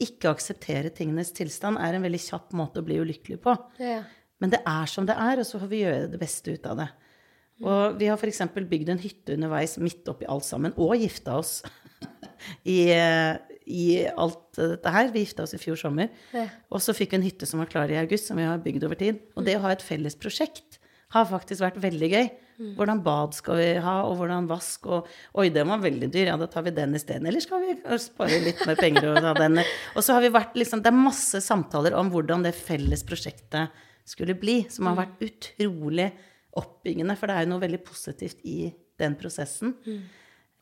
ikke akseptere tingenes tilstand er en veldig kjapp måte å bli ulykkelig på. Ja. Men det er som det er, og så får vi gjøre det beste ut av det. Og vi har f.eks. bygd en hytte underveis midt oppi alt sammen, og gifta oss [LAUGHS] i, i alt dette her. Vi gifta oss i fjor sommer. Ja. Og så fikk vi en hytte som var klar i august, som vi har bygd over tid. Og det å ha et felles prosjekt har faktisk vært veldig gøy. Hvordan bad skal vi ha, og hvordan vask, og Oi, den var veldig dyr, ja, da tar vi den isteden. Eller skal vi spare litt mer penger og ta den? [LAUGHS] Og så har vi vært liksom Det er masse samtaler om hvordan det felles prosjektet skulle bli, som har vært utrolig oppbyggende, for det er jo noe veldig positivt i den prosessen.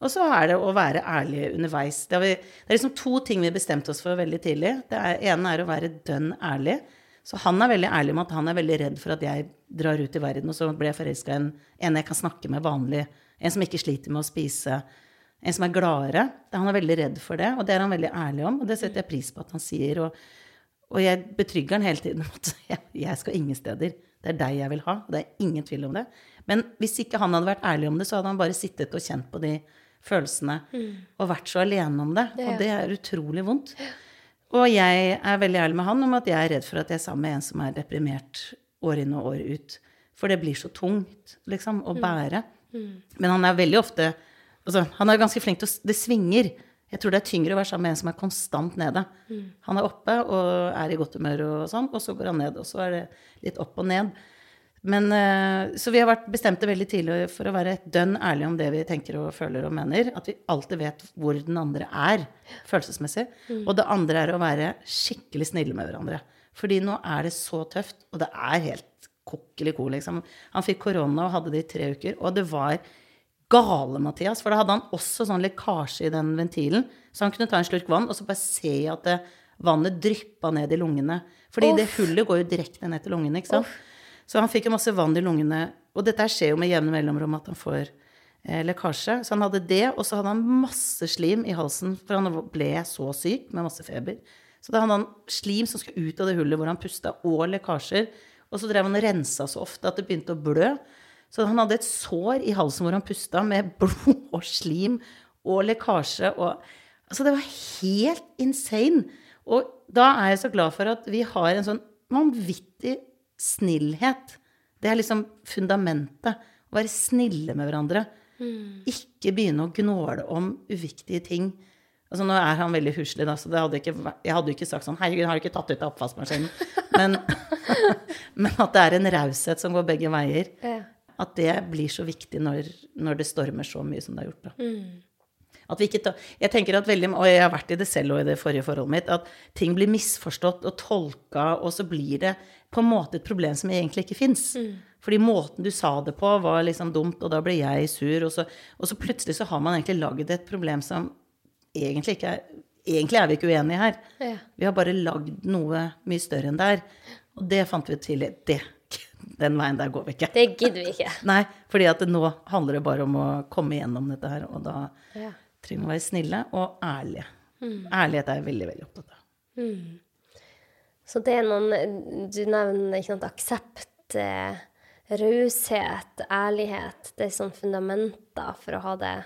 Og så er det å være ærlig underveis. Det, vi, det er liksom to ting vi bestemte oss for veldig tidlig. Det ene er å være dønn ærlig. Så han er veldig ærlig med at han er veldig redd for at jeg drar ut i verden, og så blir jeg forelska i en, en jeg kan snakke med vanlig. En som ikke sliter med å spise. En som er gladere. Han er veldig redd for det, og det er han veldig ærlig om. Og det setter jeg pris på at han sier. Og, og jeg betrygger han hele tiden om at [LAUGHS] jeg skal ingen steder. Det er deg jeg vil ha. og Det er ingen tvil om det. Men hvis ikke han hadde vært ærlig om det, så hadde han bare sittet og kjent på de følelsene og vært så alene om det. det Og det er utrolig vondt. Og jeg er veldig ærlig med han om at jeg er redd for at jeg er sammen med en som er deprimert år inn og år ut. For det blir så tungt, liksom, å bære. Men han er veldig ofte altså, Han er ganske flink til å Det svinger. Jeg tror det er tyngre å være sammen med en som er konstant nede. Han er oppe og er i godt humør og sånn, og så går han ned. Og så er det litt opp og ned. Men, eh, så vi har vært bestemte veldig tidlig for å være dønn ærlige om det vi tenker og føler og mener. At vi alltid vet hvor den andre er følelsesmessig. Og det andre er å være skikkelig snille med hverandre. Fordi nå er det så tøft, og det er helt kokkeli-ko, liksom. Han fikk korona og hadde det i tre uker, og det var gale, Mathias. For da hadde han også sånn lekkasje i den ventilen, så han kunne ta en slurk vann, og så bare se at det, vannet dryppa ned i lungene. Fordi det hullet går jo direkte ned til lungene, ikke sant. Så han fikk jo masse vann i lungene. Og dette skjer jo med jevne mellomrom at han får eh, lekkasje. Så han hadde det, og så hadde han masse slim i halsen, for han ble så syk med masse feber. Så da hadde han slim som skulle ut av det hullet hvor han pusta, og lekkasjer. Og så drev han og rensa så ofte at det begynte å blø. Så han hadde et sår i halsen hvor han pusta, med [LAUGHS] blod og slim og lekkasje og Altså, det var helt insane. Og da er jeg så glad for at vi har en sånn vanvittig snillhet. Det er liksom fundamentet. Å være snille med hverandre. Ikke begynne å gnåle om uviktige ting. Altså Nå er han veldig huslig, da, så det hadde ikke, jeg hadde jo ikke sagt sånn 'Herregud, har du ikke tatt ut av oppvaskmaskinen?' [LAUGHS] Men, [LAUGHS] men at det er en raushet som går begge veier. Ja. At det blir så viktig når, når det stormer så mye som det har gjort. da. At vi ikke tar, jeg tenker at veldig, og jeg har vært i det selv og i det forrige forholdet mitt, at ting blir misforstått og tolka, og så blir det på en måte et problem som egentlig ikke fins. Fordi måten du sa det på, var liksom dumt, og da ble jeg sur, og så, og så plutselig så har man egentlig lagd et problem som egentlig ikke er Egentlig er vi ikke uenige her. Ja. Vi har bare lagd noe mye større enn det er. Og det fant vi tidlig. Det, [LAUGHS] den veien der går vi ikke. Det gidder vi ikke. Nei, fordi at nå handler det bare om å komme gjennom dette her, og da Ja. trenger vi å være snille og ærlige. Ærlighet er jeg veldig, veldig opptatt av. Så det er noen Du nevner ikke sant, aksept, eh, raushet, ærlighet. Det er sånn fundamenter for å ha det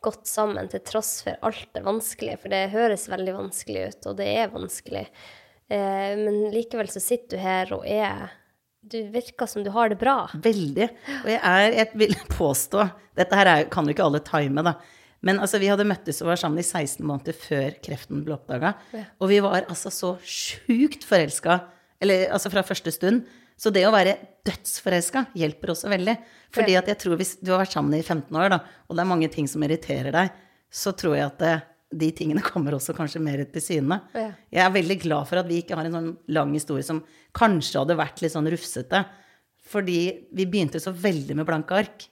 godt sammen, til tross for alt det vanskelige. For det høres veldig vanskelig ut, og det er vanskelig. Eh, men likevel så sitter du her og er Du virker som du har det bra. Veldig. Og jeg er, jeg vil påstå Dette her er, kan jo ikke alle time, da. Men altså, vi hadde møttes og var sammen i 16 måneder før kreften ble oppdaga. Ja. Og vi var altså så sjukt forelska, eller altså fra første stund. Så det å være dødsforelska hjelper også veldig. Fordi at jeg tror hvis du har vært sammen i 15 år, da, og det er mange ting som irriterer deg, så tror jeg at det, de tingene [LAUGHS] kommer også kanskje mer til syne. Ja. Jeg er veldig glad for at vi ikke har en sånn lang historie som kanskje hadde vært litt sånn rufsete. Fordi vi begynte så veldig med blanke ark.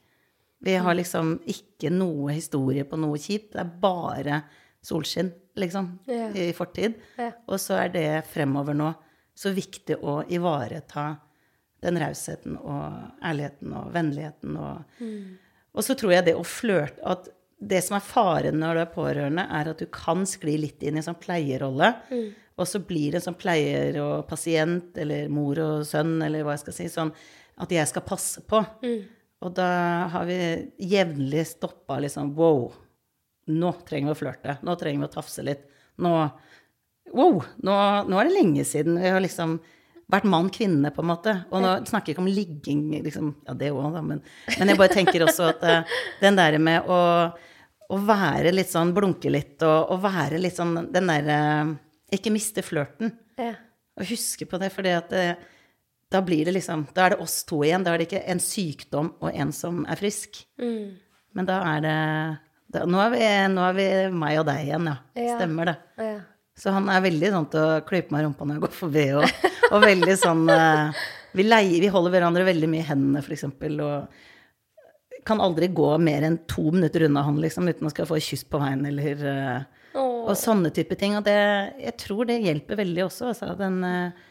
Vi har liksom ikke noe historie på noe kjipt. Det er bare solskinn, liksom, Ja. i fortid. Ja. Og så er det fremover nå så viktig å ivareta den rausheten og ærligheten og vennligheten og Og så tror jeg det å flørte At det som er faren når du er pårørende, er at du kan skli litt inn i en sånn pleierrolle. Og så blir det en sånn pleier og pasient, eller mor og sønn, eller hva jeg skal si, sånn at jeg skal passe på. Og da har vi jevnlig stoppa liksom Wow, nå trenger vi å flørte. Nå trenger vi å tafse litt. Nå Wow, nå, nå er det lenge siden vi har liksom vært mann-kvinne, på en måte. Og nå snakker jeg ikke om ligging, liksom. Ja, det òg, da, men, men jeg bare tenker også at uh, den der med å, å være litt sånn, blunke litt, og, og være litt sånn den derre Ikke miste flørten. Ja. Og huske på det, for da blir det liksom Da er det oss to igjen. Da er det ikke en sykdom og en som er frisk. Men da er det da, nå, er vi, nå er vi meg og deg igjen, ja. Ja. Stemmer det. Ja. Så han er veldig sånn til å klype meg i rumpa når jeg går forbi, og, og veldig sånn eh, vi, leier, vi holder hverandre veldig mye i hendene, eksempel, og kan aldri gå mer enn to minutter unna han, liksom, uten å skal få et kyss på veien, eller eh, Og sånne type ting. Og det, jeg tror det hjelper veldig også, altså, den uh,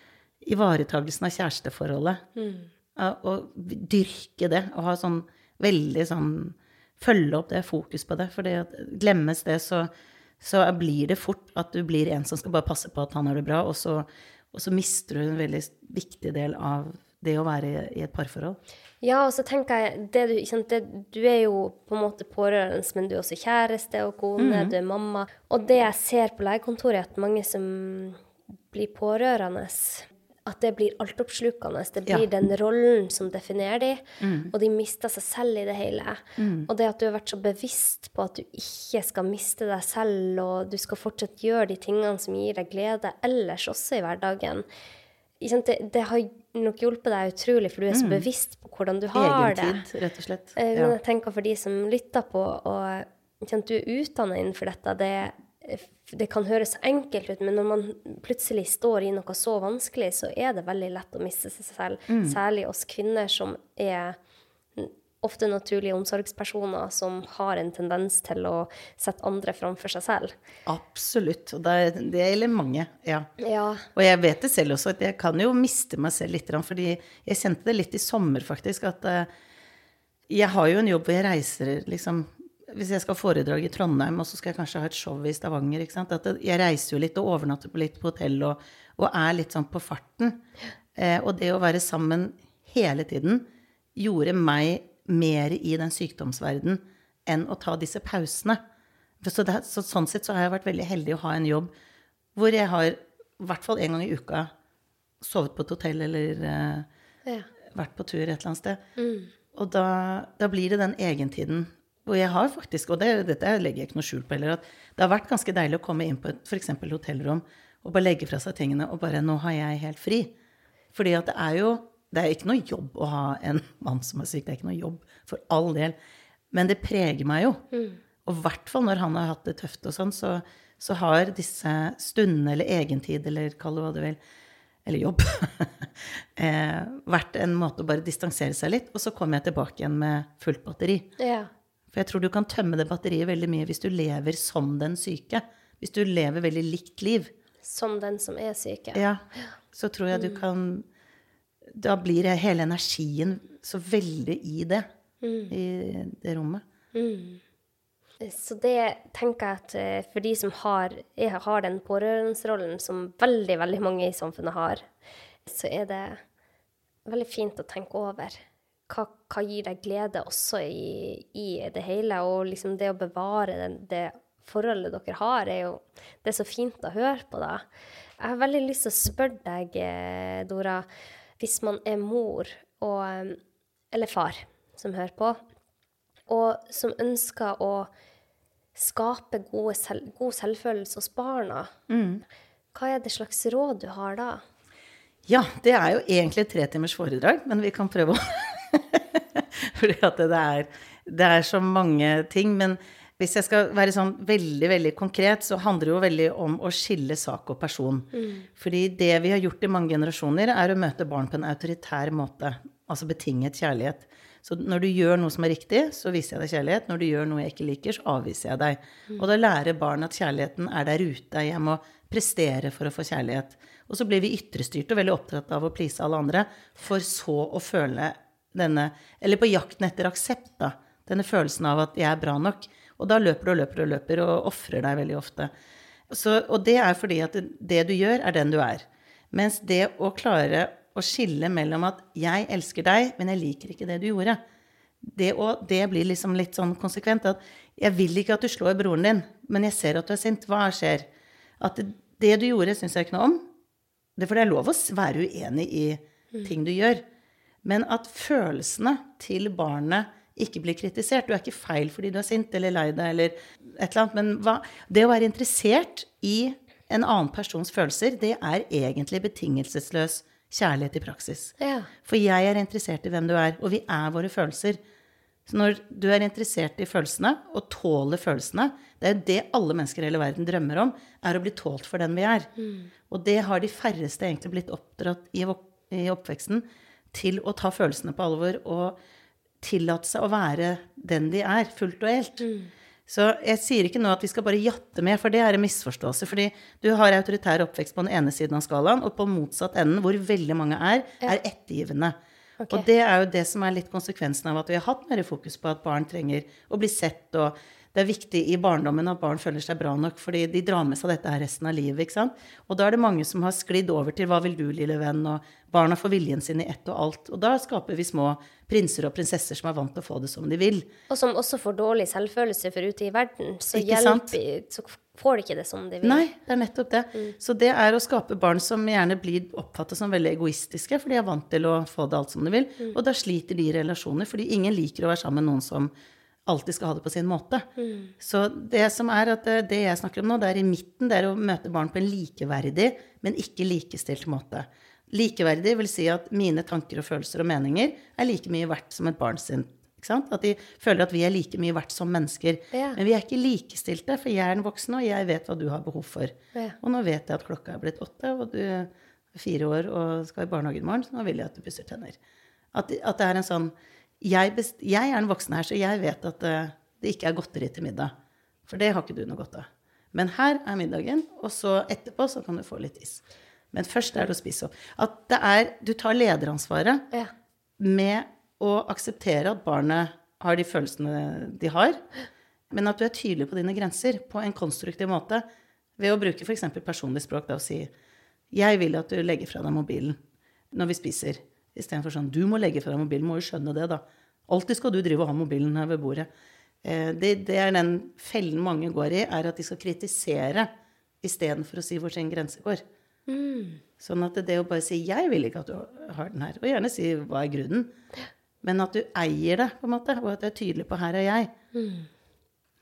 ivaretagelsen av kjæresteforholdet. Å dyrke det, og ha sånn veldig sånn Følge opp det, fokus på det. For glemmes det, så, så blir det fort at du blir en som skal bare passe på at han har det bra, og så, og så mister du en veldig viktig del av det å være i, et parforhold. Ja, og så tenker jeg det du, sant, det, du er jo på en måte pårørende, men du er også kjæreste og kone, du er mamma. Og det jeg ser på legekontoret, er at mange som blir pårørende, at det blir altoppslukende. Det blir Ja. den rollen som definerer de, og de mister seg selv i det hele. Og det at du har vært så bevisst på at du ikke skal miste deg selv, og du skal fortsatt gjøre de tingene som gir deg glede ellers også i hverdagen, det, det har nok hjulpet deg utrolig, for du er så bevisst på hvordan du har det. Egentid, rett og slett. Eh, Ja. Jeg tenker for de som lytter på, og kjent du er utdannet innenfor dette, det, det kan høres enkelt ut, men når man plutselig står i noe så vanskelig, så er det veldig lett å miste seg selv. Særlig oss kvinner som er ofte naturlige omsorgspersoner som har en tendens til å sette andre framfor seg selv. Absolutt. Og det, det gjelder mange. Ja. Ja. Og jeg vet det selv også, at jeg kan jo miste meg selv litt. Fordi jeg kjente det litt i sommer, faktisk, at eh, jeg har jo en jobb hvor jeg reiser liksom Hvis jeg skal ha foredrag i Trondheim, og så skal jeg kanskje ha et show i Stavanger, jeg reiser jo litt og overnatter på litt på hotell og, og er litt sånn på farten. Eh, og det å være sammen hele tiden gjorde meg mer i den sykdomsverden enn å ta disse pausene. Så, det, så sånn sett så har jeg vært veldig heldig å ha en jobb hvor jeg har i hvert fall en gang i uka sovet på et hotell eller eh, ja. vært på tur et eller annet sted. Og da, da blir det den egentiden hvor jeg har faktisk, og det, dette legger jeg ikke noe skjul på heller, at det har vært ganske deilig å komme inn på et f.eks. hotellrom og bare legge fra seg tingene og bare Nå har jeg helt fri. Fordi at det er jo Det er ikke noe jobb å ha en mann som er syk. Det er ikke noe jobb, for all del. Men det preger meg jo. Og i hvert fall når han har hatt det tøft og sånn, så, så har disse stundene eller egentid, eller kall det hva du vil, eller jobb, [LAUGHS] eh, vært en måte å bare distansere seg litt. Og så kommer jeg tilbake igjen med fullt batteri. ja. For jeg tror du kan tømme det batteriet veldig mye hvis du lever som den syke. Hvis du lever veldig likt liv. Som den som er syk, ja. Så tror jeg du mm. kan Da blir hele energien så veldig i det. Mm. I det rommet. Mm. Så det tenker jeg at eh, for de som har, har den pårørenderollen som veldig, veldig mange i samfunnet har, så er det veldig fint å tenke over hva, hva gir deg glede også i, i, det hele. Og liksom det å bevare den, det forholdet dere har, er jo Det er så fint å høre på, da. Jeg har veldig lyst til å spørre deg, eh, Dora, hvis man er mor og eh, Eller far som hører på, og som ønsker å skape selv, god selvfølelse hos barna, mm. hva er det slags råd du har da? Ja, det er jo egentlig et tretimers foredrag, men vi kan prøve å [LAUGHS] Fordi at det er, det er, så mange ting. Men hvis jeg skal være sånn veldig veldig konkret, så handler det jo veldig om å skille sak og person. Mm. Fordi det vi har gjort i mange generasjoner, er å møte barn på en autoritær måte. Altså betinget kjærlighet. Så når du gjør noe som er riktig, så viser jeg deg kjærlighet. Når du gjør noe jeg ikke liker, så avviser jeg deg. Mm. Og da lærer barn at kjærligheten er der ute. Jeg må prestere for å få kjærlighet. Og så blir vi ytrestyrte og veldig opptatt av å please alle andre, for så å føle denne Eller på jakten etter aksept, da. Denne følelsen av at jeg er bra nok. Og da løper du og løper og løper og ofrer deg veldig ofte. Så, og det er fordi at det du gjør, er den du er. Mens det å klare å skille mellom at 'jeg elsker deg, men jeg liker ikke det du gjorde'. Det, og, det blir liksom litt sånn konsekvent. At 'jeg vil ikke at du slår broren din, men jeg ser at du er sint'. Hva skjer? At det, det du gjorde, syns jeg ikke noe om. Det er fordi det er lov å være uenig i ting du gjør. Men at følelsene til barnet ikke blir kritisert. Du er ikke feil fordi du er sint eller lei deg eller et eller annet. Men hva, det å være interessert i en annen persons følelser, det er egentlig betingelsesløs kjærlighet i praksis. Ja. For jeg er interessert i hvem du er, og vi er våre følelser. Så når du er interessert i følelsene, og tåler følelsene Det er jo det alle mennesker i hele verden drømmer om, er å bli tålt for den vi er. Mm. Og det har de færreste egentlig blitt oppdratt i, i oppveksten til å ta følelsene på alvor og tillate seg å være den de er, fullt og helt. Mm. Så jeg sier ikke nå at vi skal bare jatte med, for det er en misforståelse. Fordi du har autoritær oppvekst på den ene siden av skalaen, og på motsatt enden, hvor veldig mange er, er ettergivende. Okay. Og det er jo det som er litt konsekvensen av at vi har hatt mer fokus på at barn trenger å bli sett og det er viktig i barndommen at barn føler seg bra nok, fordi de drar med seg dette her resten av livet. ikke sant? Og da er det mange som har sklidd over til 'hva vil du, lille venn', og barna får viljen sin i ett og alt. Og da skaper vi små prinser og prinsesser som er vant til å få det som de vil. Og som også får dårlig selvfølelse for ute i verden. Så, hjelper, så får de ikke det som de vil. Nei, det er nettopp det. Mm. Så det er å skape barn som gjerne blir oppfattet som veldig egoistiske, for de er vant til å få det alt som de vil. Mm. Og da sliter de i relasjoner, fordi ingen liker å være sammen med noen som alltid skal ha det på sin måte. Mm. Så det som er at det, det, jeg snakker om nå, det er i midten. Det er å møte barn på en likeverdig, men ikke likestilt måte. Likeverdig vil si at mine tanker og følelser og meninger er like mye verdt som et barn sin. At de føler at vi er like mye verdt som mennesker. Ja. Men vi er ikke likestilte, for jeg er en voksen, og jeg vet hva du har behov for. Ja. Og nå vet jeg at klokka er blitt åtte, og du er fire år og skal i barnehagen i morgen, så nå vil jeg at du pusser tenner. At, at det er en sånn jeg, best, jeg, er den voksne her, så jeg vet at uh, det ikke er godteri til middag. For det har ikke du noe godt av. Men her er middagen, og så etterpå så kan du få litt is. Men først er det å spise opp. At det er Du tar lederansvaret ja. med å akseptere at barnet har de følelsene de har, men at du er tydelig på dine grenser på en konstruktiv måte ved å bruke f.eks. personlig språk. Da, og si 'Jeg vil at du legger fra deg mobilen når vi spiser'. Istedenfor sånn Du må legge fra deg mobilen, må jo skjønne det, da. Alltid skal du drive og ha mobilen her ved bordet. Eh, det, det, er den fellen mange går i, er at de skal kritisere istedenfor å si hvor sin grense går. Mm. Sånn at det å bare si 'jeg vil ikke at du har den her', og gjerne si 'hva er grunnen', men at du eier det, på en måte, og at du er tydelig på 'her er jeg'. Mm.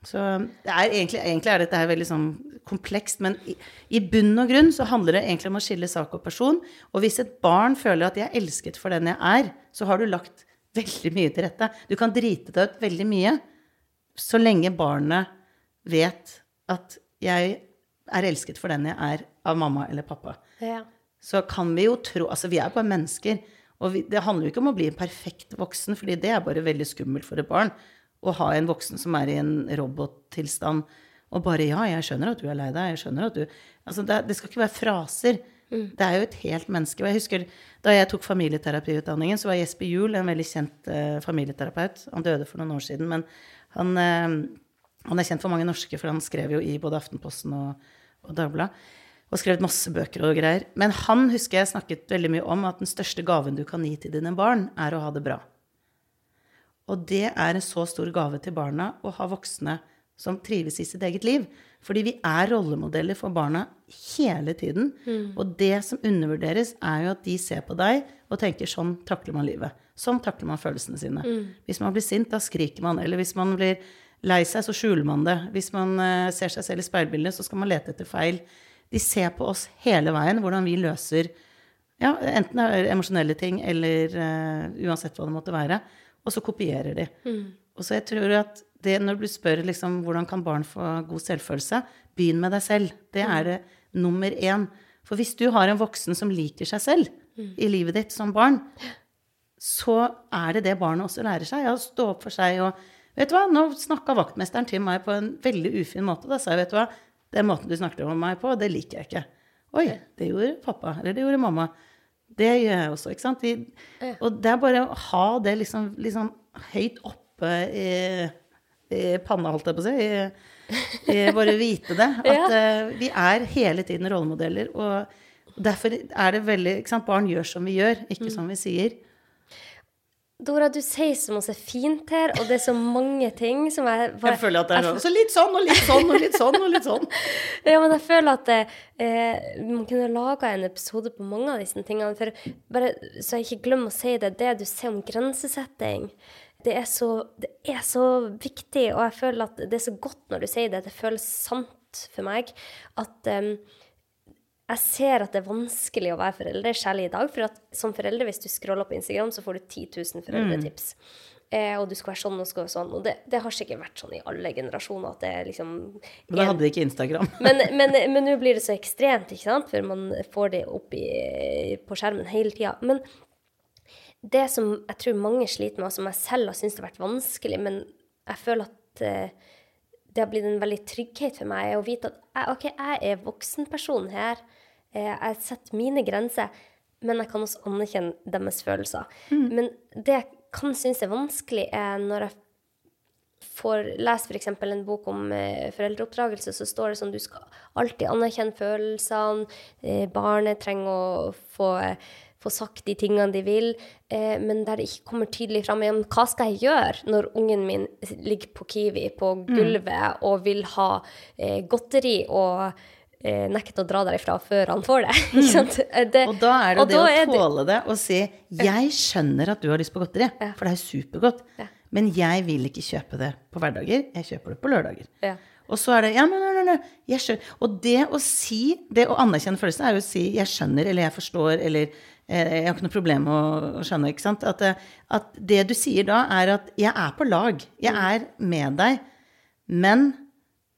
Så er egentlig, egentlig, er dette her veldig sånn komplekst, men i, i, bunn og grunn så handler det egentlig om å skille sak og person. Og hvis et barn føler at de er elsket for den jeg er, så har du lagt veldig mye til rette. Du kan drite deg ut veldig mye så lenge barnet vet at jeg er elsket for den jeg er av mamma eller pappa. Ja. Så kan vi jo tro Altså, vi er bare mennesker. Og vi, det handler jo ikke om å bli en perfekt voksen, fordi det er bare veldig skummelt for et barn å ha en voksen som er i en robottilstand, og bare 'ja, jeg skjønner at du er lei deg', jeg skjønner at du Altså, det, det skal ikke være fraser. Mm. Det er jo et helt menneske. Og jeg husker da jeg tok familieterapiutdanningen, så var Jesper Juel en veldig kjent uh, familieterapeut. Han døde for noen år siden, men han, uh, han, er kjent for mange norske, for han skrev jo i både Aftenposten og, og Dagbladet. Og skrevet masse bøker og greier. Men han husker jeg snakket veldig mye om at den største gaven du kan gi til dine barn, er å ha det bra. Og det er en så stor gave til barna å ha voksne som trives i sitt eget liv. Fordi vi er rollemodeller for barna hele tiden. Mm. Og det som undervurderes, er jo at de ser på deg og tenker sånn takler man livet. Sånn takler man følelsene sine. Mm. Hvis man blir sint, da skriker man. Eller hvis man blir lei seg, så skjuler man det. Hvis man uh, ser seg selv i speilbildet, så skal man lete etter feil. De ser på oss hele veien, hvordan vi løser ja, enten emosjonelle ting eller uh, uansett hva det måtte være og så kopierer de. Mm. Og så jeg tror at det, når du spør liksom, hvordan kan barn få god selvfølelse, begynn med deg selv. Det er mm. det nummer én. For hvis du har en voksen som liker seg selv mm. i livet ditt som barn, så er det det barnet også lærer seg. Å stå opp for seg og Vet du hva, nå snakka vaktmesteren til meg på en veldig ufin måte. Da sa jeg, vet du hva, den måten du snakket om meg på, det liker jeg ikke. Oi, det gjorde pappa. Eller det gjorde mamma. Det gjør jeg også, ikke sant. Vi, og det er bare å ha det liksom, liksom høyt oppe i, i, panna, holdt jeg på å si. I, i bare vite det. [LAUGHS] At uh, vi er hele tiden rollemodeller. Og derfor er det veldig? Barn gjør som vi gjør, ikke mm. som vi sier. Dora, du sier så masse fint her, og det er så mange ting som jeg bare Jeg føler at det er sånn Så litt sånn og litt sånn og litt sånn og litt sånn. [LAUGHS] ja, men jeg føler at eh, man kunne laga en episode på mange av disse tingene. For bare så jeg ikke glemmer å si det, det du sier om grensesetting, det er, så, det er så viktig, og jeg føler at det er så godt når du sier det. at Det føles sant for meg at um, jeg ser at det er vanskelig å være forelder, særlig i dag. For at som forelder, hvis du scroller på Instagram, så får du 10 000 foreldretips. Mm. Eh, og du skal være sånn og skal være sånn. Og det, det, har sikkert vært sånn i alle generasjoner at det er liksom Men da hadde de ikke Instagram. [LAUGHS] [LAUGHS] men nå blir det så ekstremt, ikke sant? For man får det opp i, på skjermen hele tida. Men det som jeg tror mange sliter med, og som jeg selv har syntes har vært vanskelig, men jeg føler at eh, det har blitt en veldig trygghet for meg å vite at jeg, OK, jeg er voksenperson her. Eh, jeg setter mine grenser, men jeg kan også anerkjenne deres følelser. Mm. Men det jeg kan synes er vanskelig, er når jeg får lese f.eks. en bok om eh, foreldreoppdragelse, så står det sånn du skal alltid anerkjenne følelsene. Eh, barnet trenger å få, få, sagt de tingene de vil, eh, men der det ikke kommer tydelig fram igjen hva skal jeg gjøre når ungen min ligger på Kiwi på mm. gulvet mm. og vil ha godteri og nekte å dra derifra før han får det. [LAUGHS] Mm. det og da er det det å tåle det og si 'Jeg skjønner at du har lyst på godteri, ja. for det er supergodt', ja. men jeg vil ikke kjøpe det på hverdager. Jeg kjøper det på lørdager. Ja. Og så er det ja, men, nei, nei, skjønner. Og det å si, det å anerkjenne følelsen, er jo å si 'jeg skjønner', eller 'jeg forstår', eller eh, 'jeg har ikke noe problem med å, skjønne'. ikke sant? At, eh, at, det du sier da, er at 'jeg er på lag'. Jeg mm. er med deg. Men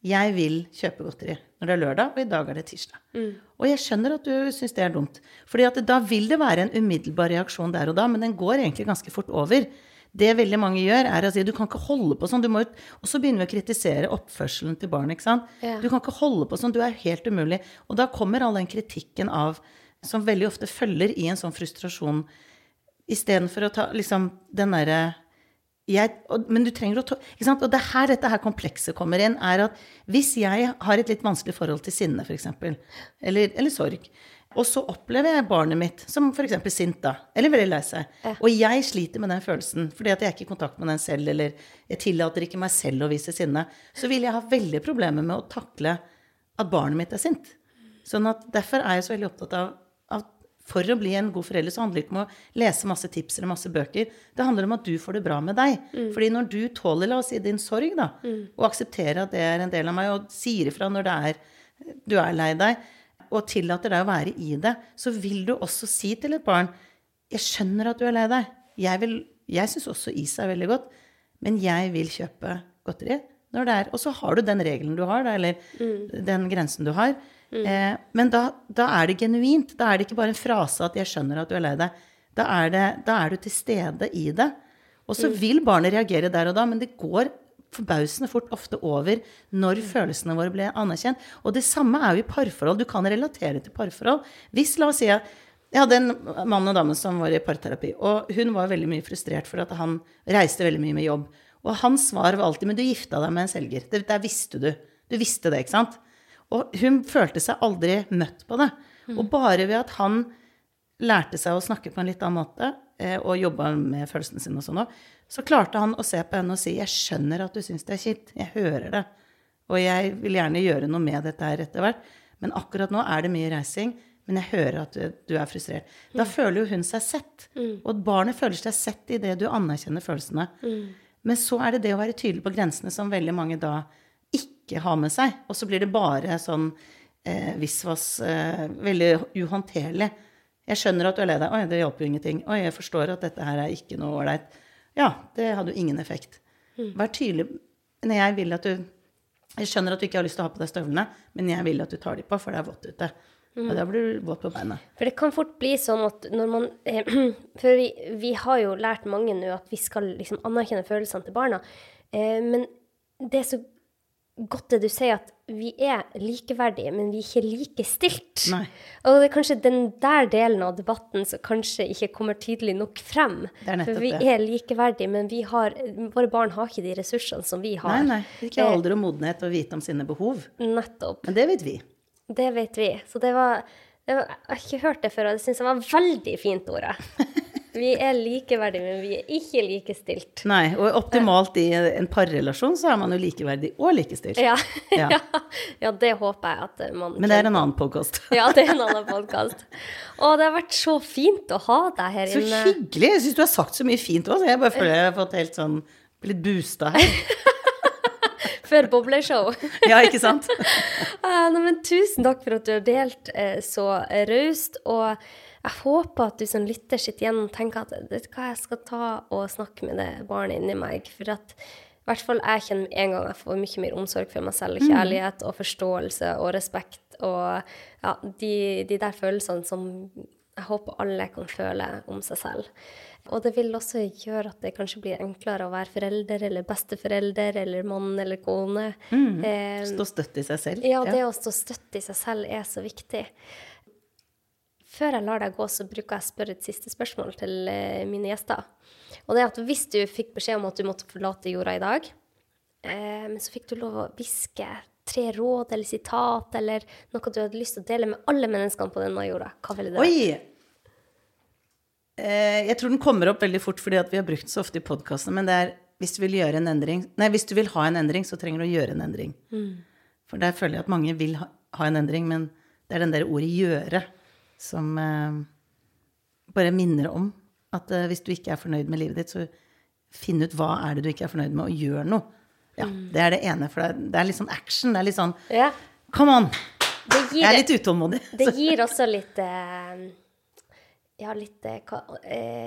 jeg vil kjøpe godteri når det er lørdag, og i dag er det tirsdag. Mm. Og jeg skjønner at du syns det er dumt. Fordi at da vil det være en umiddelbar reaksjon der og da, men den går egentlig ganske fort over. Det veldig mange gjør, er å si du kan ikke holde på sånn. Og så begynner vi å kritisere oppførselen til barnet. ikke sant? Ja. Du kan ikke holde på sånn. Du er helt umulig. Og da kommer all den kritikken av som veldig ofte følger i en sånn frustrasjon, istedenfor å ta liksom den derre jeg, og, men du trenger å ikke sant? Og det er her dette her komplekset kommer inn. er at Hvis jeg har et litt vanskelig forhold til sinne, f.eks., eller, eller sorg, og så opplever jeg barnet mitt som f.eks. sint, da, eller veldig lei seg, ja. og jeg sliter med den følelsen fordi at jeg er ikke i kontakt med den selv, eller jeg tillater ikke meg selv å vise sinne, så vil jeg ha veldig problemer med å takle at barnet mitt er sint. Sånn at Derfor er jeg så veldig opptatt av for å bli en god forelder så handler det ikke om å lese masse tips eller masse bøker. Det handler om at du får det bra med deg. Mm. Fordi når du tåler la oss si, din sorg, da, mm. og aksepterer at det er en del av meg, og sier ifra når er, du er lei deg, og tillater deg å være i det, så vil du også si til et barn 'Jeg skjønner at du er lei deg. Jeg, vil, jeg syns også is er veldig godt, men jeg vil kjøpe godteri når det er Og så har du den regelen du har, da, eller mm. den grensen du har. Mm. Eh, men da, da, er det genuint. Da er det ikke bare en frase at 'jeg skjønner at du er lei deg'. Da er, det, da er, du til stede i det. Og så vil barnet reagere der og da, men det går forbausende fort ofte over når følelsene våre ble anerkjent. Og det samme er jo i parforhold. Du kan relatere til parforhold. Hvis, la oss si, jeg hadde en mann og dame som var i parterapi, og hun var veldig mye frustrert for at han reiste veldig mye med jobb. Og hans svar var alltid 'men du gifta deg med en selger'. Det, der visste du. Du visste det, ikke sant? Og hun følte seg aldri møtt på det. Og bare ved at han lærte seg å snakke på en litt annen måte, eh, og jobba med følelsene sine og sånn òg, så klarte han å se på henne og si 'Jeg skjønner at du syns det er kjipt. Jeg hører det. Og jeg vil gjerne gjøre noe med dette her etter hvert. Men akkurat nå er det mye reising. Men jeg hører at du, du er frustrert. Da mm. føler jo hun seg sett. Mm. Og barnet føler seg sett i det du anerkjenner følelsene. Mm. Men så er det det å være tydelig på grensene som veldig mange da ikke ha med seg. Og så blir det bare sånn eh, visvas, eh, veldig uhåndterlig. Jeg skjønner at du er lei deg. Oi, det hjelper jo ingenting. Oi, jeg forstår at dette her er ikke noe ålreit. Ja, det hadde jo ingen effekt. Mm. Vær tydelig når jeg vil at du Jeg skjønner at du ikke har lyst til å ha på deg støvlene, men jeg vil at du tar dem på, for det er vått ute. Mm. Og da blir du våt på beina. For det kan fort bli sånn at når man eh, [CLEARS THROAT] For vi, vi, har jo lært mange nå at vi skal liksom anerkjenne følelsene til barna. Eh, men det er så godt det du sier, at vi er likeverdige, men vi er ikke likestilt. Nei. Og det er kanskje den der delen av debatten som kanskje ikke kommer tydelig nok frem. For vi det. er likeverdige, men har, våre barn har ikke de ressursene som vi har. Nei, nei. Ikke alder og modenhet og vite om sine behov. Nettopp. Men det vet vi. Det vet vi. Så det var, det var Jeg har ikke hørt det før, og det syns jeg var veldig fint, ordet. [LAUGHS] Vi er likeverdige, men vi er ikke likestilt. Nei, og optimalt i en parrelasjon så er man jo likeverdig og likestilt. Ja, ja. [LAUGHS] ja det håper jeg at man Men det er en annen podkast. [LAUGHS] ja, det er en annen podkast. Og det har vært så fint å ha deg her så inne. Så hyggelig. Jeg syns du har sagt så mye fint òg, så jeg bare føler jeg har fått helt sånn Blitt boosta her. [LAUGHS] Før bobleshow. ja, ikke sant? Nei, men tusen takk for at du har delt uh, så raust. Og jeg håper at du som lytter sitter igjen og tenker at vet du hva, jeg skal ta og snakke med det barnet inni meg. For at i hvert fall jeg kjenner en gang jeg får mye mer omsorg for meg selv, mm. kjærlighet og forståelse og respekt og ja, de, de der følelsene som jeg håper alle kan føle om seg selv. Og det vil også gjøre at det kanskje blir enklere å være forelder eller besteforelder eller mann eller kone. Mm. Eh, stå støtt i seg selv. Ja, det ja. å stå støtt i seg selv er så viktig. Før jeg lar deg gå, så bruker jeg å spørre et siste spørsmål til eh, mine gjester. Og det er at hvis du fikk beskjed om at du måtte forlate jorda i dag, eh, men så fikk du lov å hviske tre råd eller sitat eller noe du hadde lyst til å dele med alle menneskene på denne jorda, hva ville det vært? Eh, jeg tror den kommer opp veldig fort fordi vi har brukt den så ofte i podkastene, men det er hvis du endring Nei, hvis du vil ha en endring, så trenger du å gjøre en endring. Mm. For der føler jeg at mange vil ha, ha en endring, men det er den der ordet 'gjøre' som eh, bare minner om at eh, hvis du ikke er fornøyd med livet ditt, så finn ut hva er det du ikke er fornøyd med, og gjør noe. Ja, mm. Det er det ene. For det er, det er litt sånn action. Det er litt sånn ja. Come on! Gir, jeg er litt utålmodig. Det gir også litt eh, Ja, litt eh,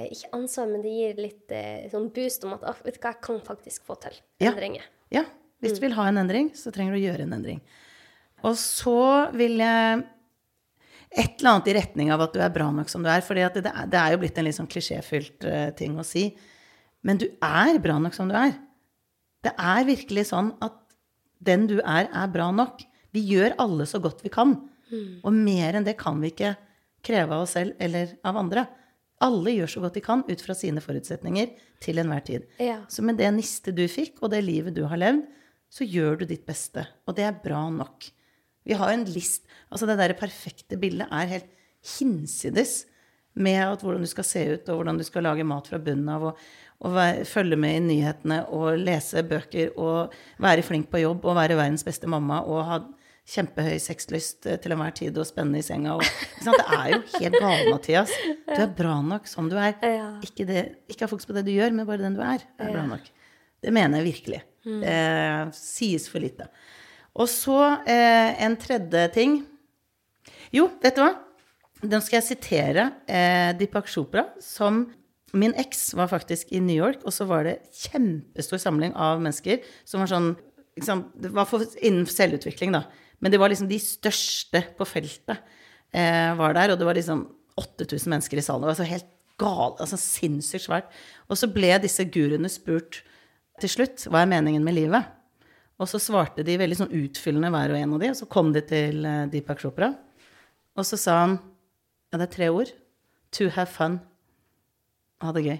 Ikke ansvar, men det gir litt sånn boost om at vet du hva, jeg kan faktisk få til endringer. Ja. ja. Hvis du mm. vil ha en endring, så trenger du å gjøre en endring. Og så vil jeg et eller annet i retning av at du er bra nok som du er. For det, det, er jo blitt en litt sånn klisjéfylt uh, ting å si. Men du er bra nok som du er. Det er virkelig sånn at den du er, er bra nok. Vi gjør alle så godt vi kan. Mm. Og mer enn det kan vi ikke kreve av oss selv eller av andre. Alle gjør så godt de kan ut fra sine forutsetninger til enhver tid. Ja. Så med det nistet du fikk, og det livet du har levd, så gjør du ditt beste. Og det er bra nok. Vi har en list Altså det der perfekte bildet er helt hinsides med hvordan du skal se ut, og hvordan du skal lage mat fra bunnen av, og, og være, følge med i nyhetene og lese bøker og være flink på jobb og være verdens beste mamma og ha kjempehøy sexlyst eh, til enhver tid og spenne i senga. Og, det er jo helt galt, Mathias. Du er bra nok som du er. Ikke, det, ikke ha fokus på det du gjør, men bare den du er, er bra nok. Det mener jeg virkelig. Mm. Eh, sies for lite. Og så eh, en tredje ting. Jo, vet du hva? Den skal jeg sitere eh, Deepak Chopra, som Min eks var faktisk i New York, og så var det kjempestor samling av mennesker som var sånn liksom, Det var for, innen selvutvikling, da. Men det var liksom de største på feltet eh, var der, og det var liksom 8000 mennesker i salen. Det var så helt gal, altså sinnssykt svært. Og så ble disse guruene spurt til slutt hva er meningen med livet. Og så svarte de veldig sånn utfyllende hver og en av de, og så kom de til uh, Deepak Chopra. Og så sa han Ja, det er tre ord. To have fun. Ha det gøy.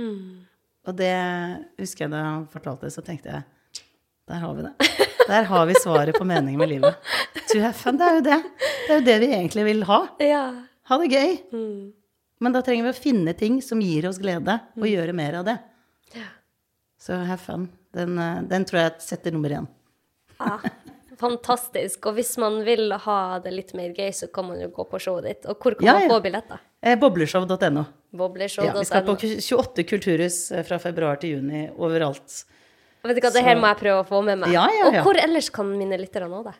Mm. Og det husker jeg da han fortalte det, så tenkte jeg Der har vi det. Der har vi svaret på meningen med livet. To have fun, det er jo det. Det er jo det vi egentlig vil ha. Ja. Ha det gøy. Mm. Men da trenger vi å finne ting som gir oss glede, og mm. gjøre mer av det. Ja. Så have fun. Den, eh, den, tror jeg setter nummer én. Ja, fantastisk. Og hvis man vil ha det litt mer gøy, så kan man jo gå på showet ditt. Og hvor kan ja, man få billetter? Eh, bobleshow.no. Bobleshow. Ja, vi skal på 28 kulturhus eh, fra februar til juni overalt. Vet du hva, Det her må jeg prøve å få med meg. Ja, ja, ja. Og hvor ellers kan mine lyttere nå det?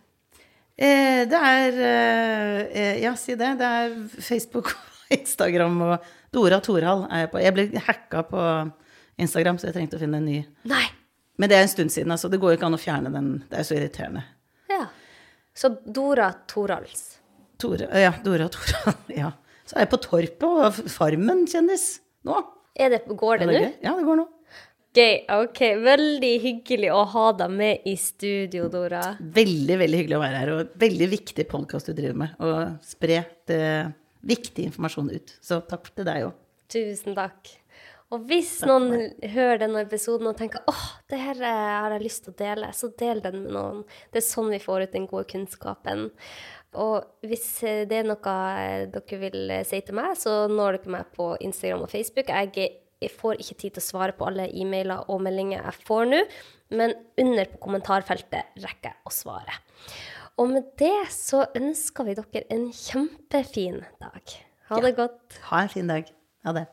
Eh, det er eh, Ja, si det. Det er Facebook og [LAUGHS] Instagram og Dora Torhall er jeg på. Jeg ble hacka på Instagram, så jeg trengte å finne en ny. Nei. Men det er en stund siden, altså. Det går ikke an å fjerne den. Det er så irriterende. Ja. Så Dora Torals. Tore, ja, Dora Torals. [LAUGHS] Ja. Så er jeg på Torpet og Farmen kjendis nå. Det, går det nå? Ja, det går nå. Gøy. Ok, veldig hyggelig å ha deg med i studio, Dora. Veldig, veldig hyggelig å være her, og veldig viktig podkast du driver med. Og spre viktig informasjon ut. Så takk til deg òg. Tusen takk. Og hvis noen hører denne episoden og tenker åh, det her eh, har jeg lyst til å dele, så del den med noen. Det er sånn vi får ut den gode kunnskapen. Og hvis eh, det er noe eh, dere vil si til meg, så når dere meg på Instagram og Facebook. Jeg får ikke tid til å svare på alle e-mailer og meldinger jeg får nå, men under på kommentarfeltet rekker jeg å svare. Og med det så ønsker vi dere en kjempefin dag. Ha det godt. Ha en fin dag. Ha det.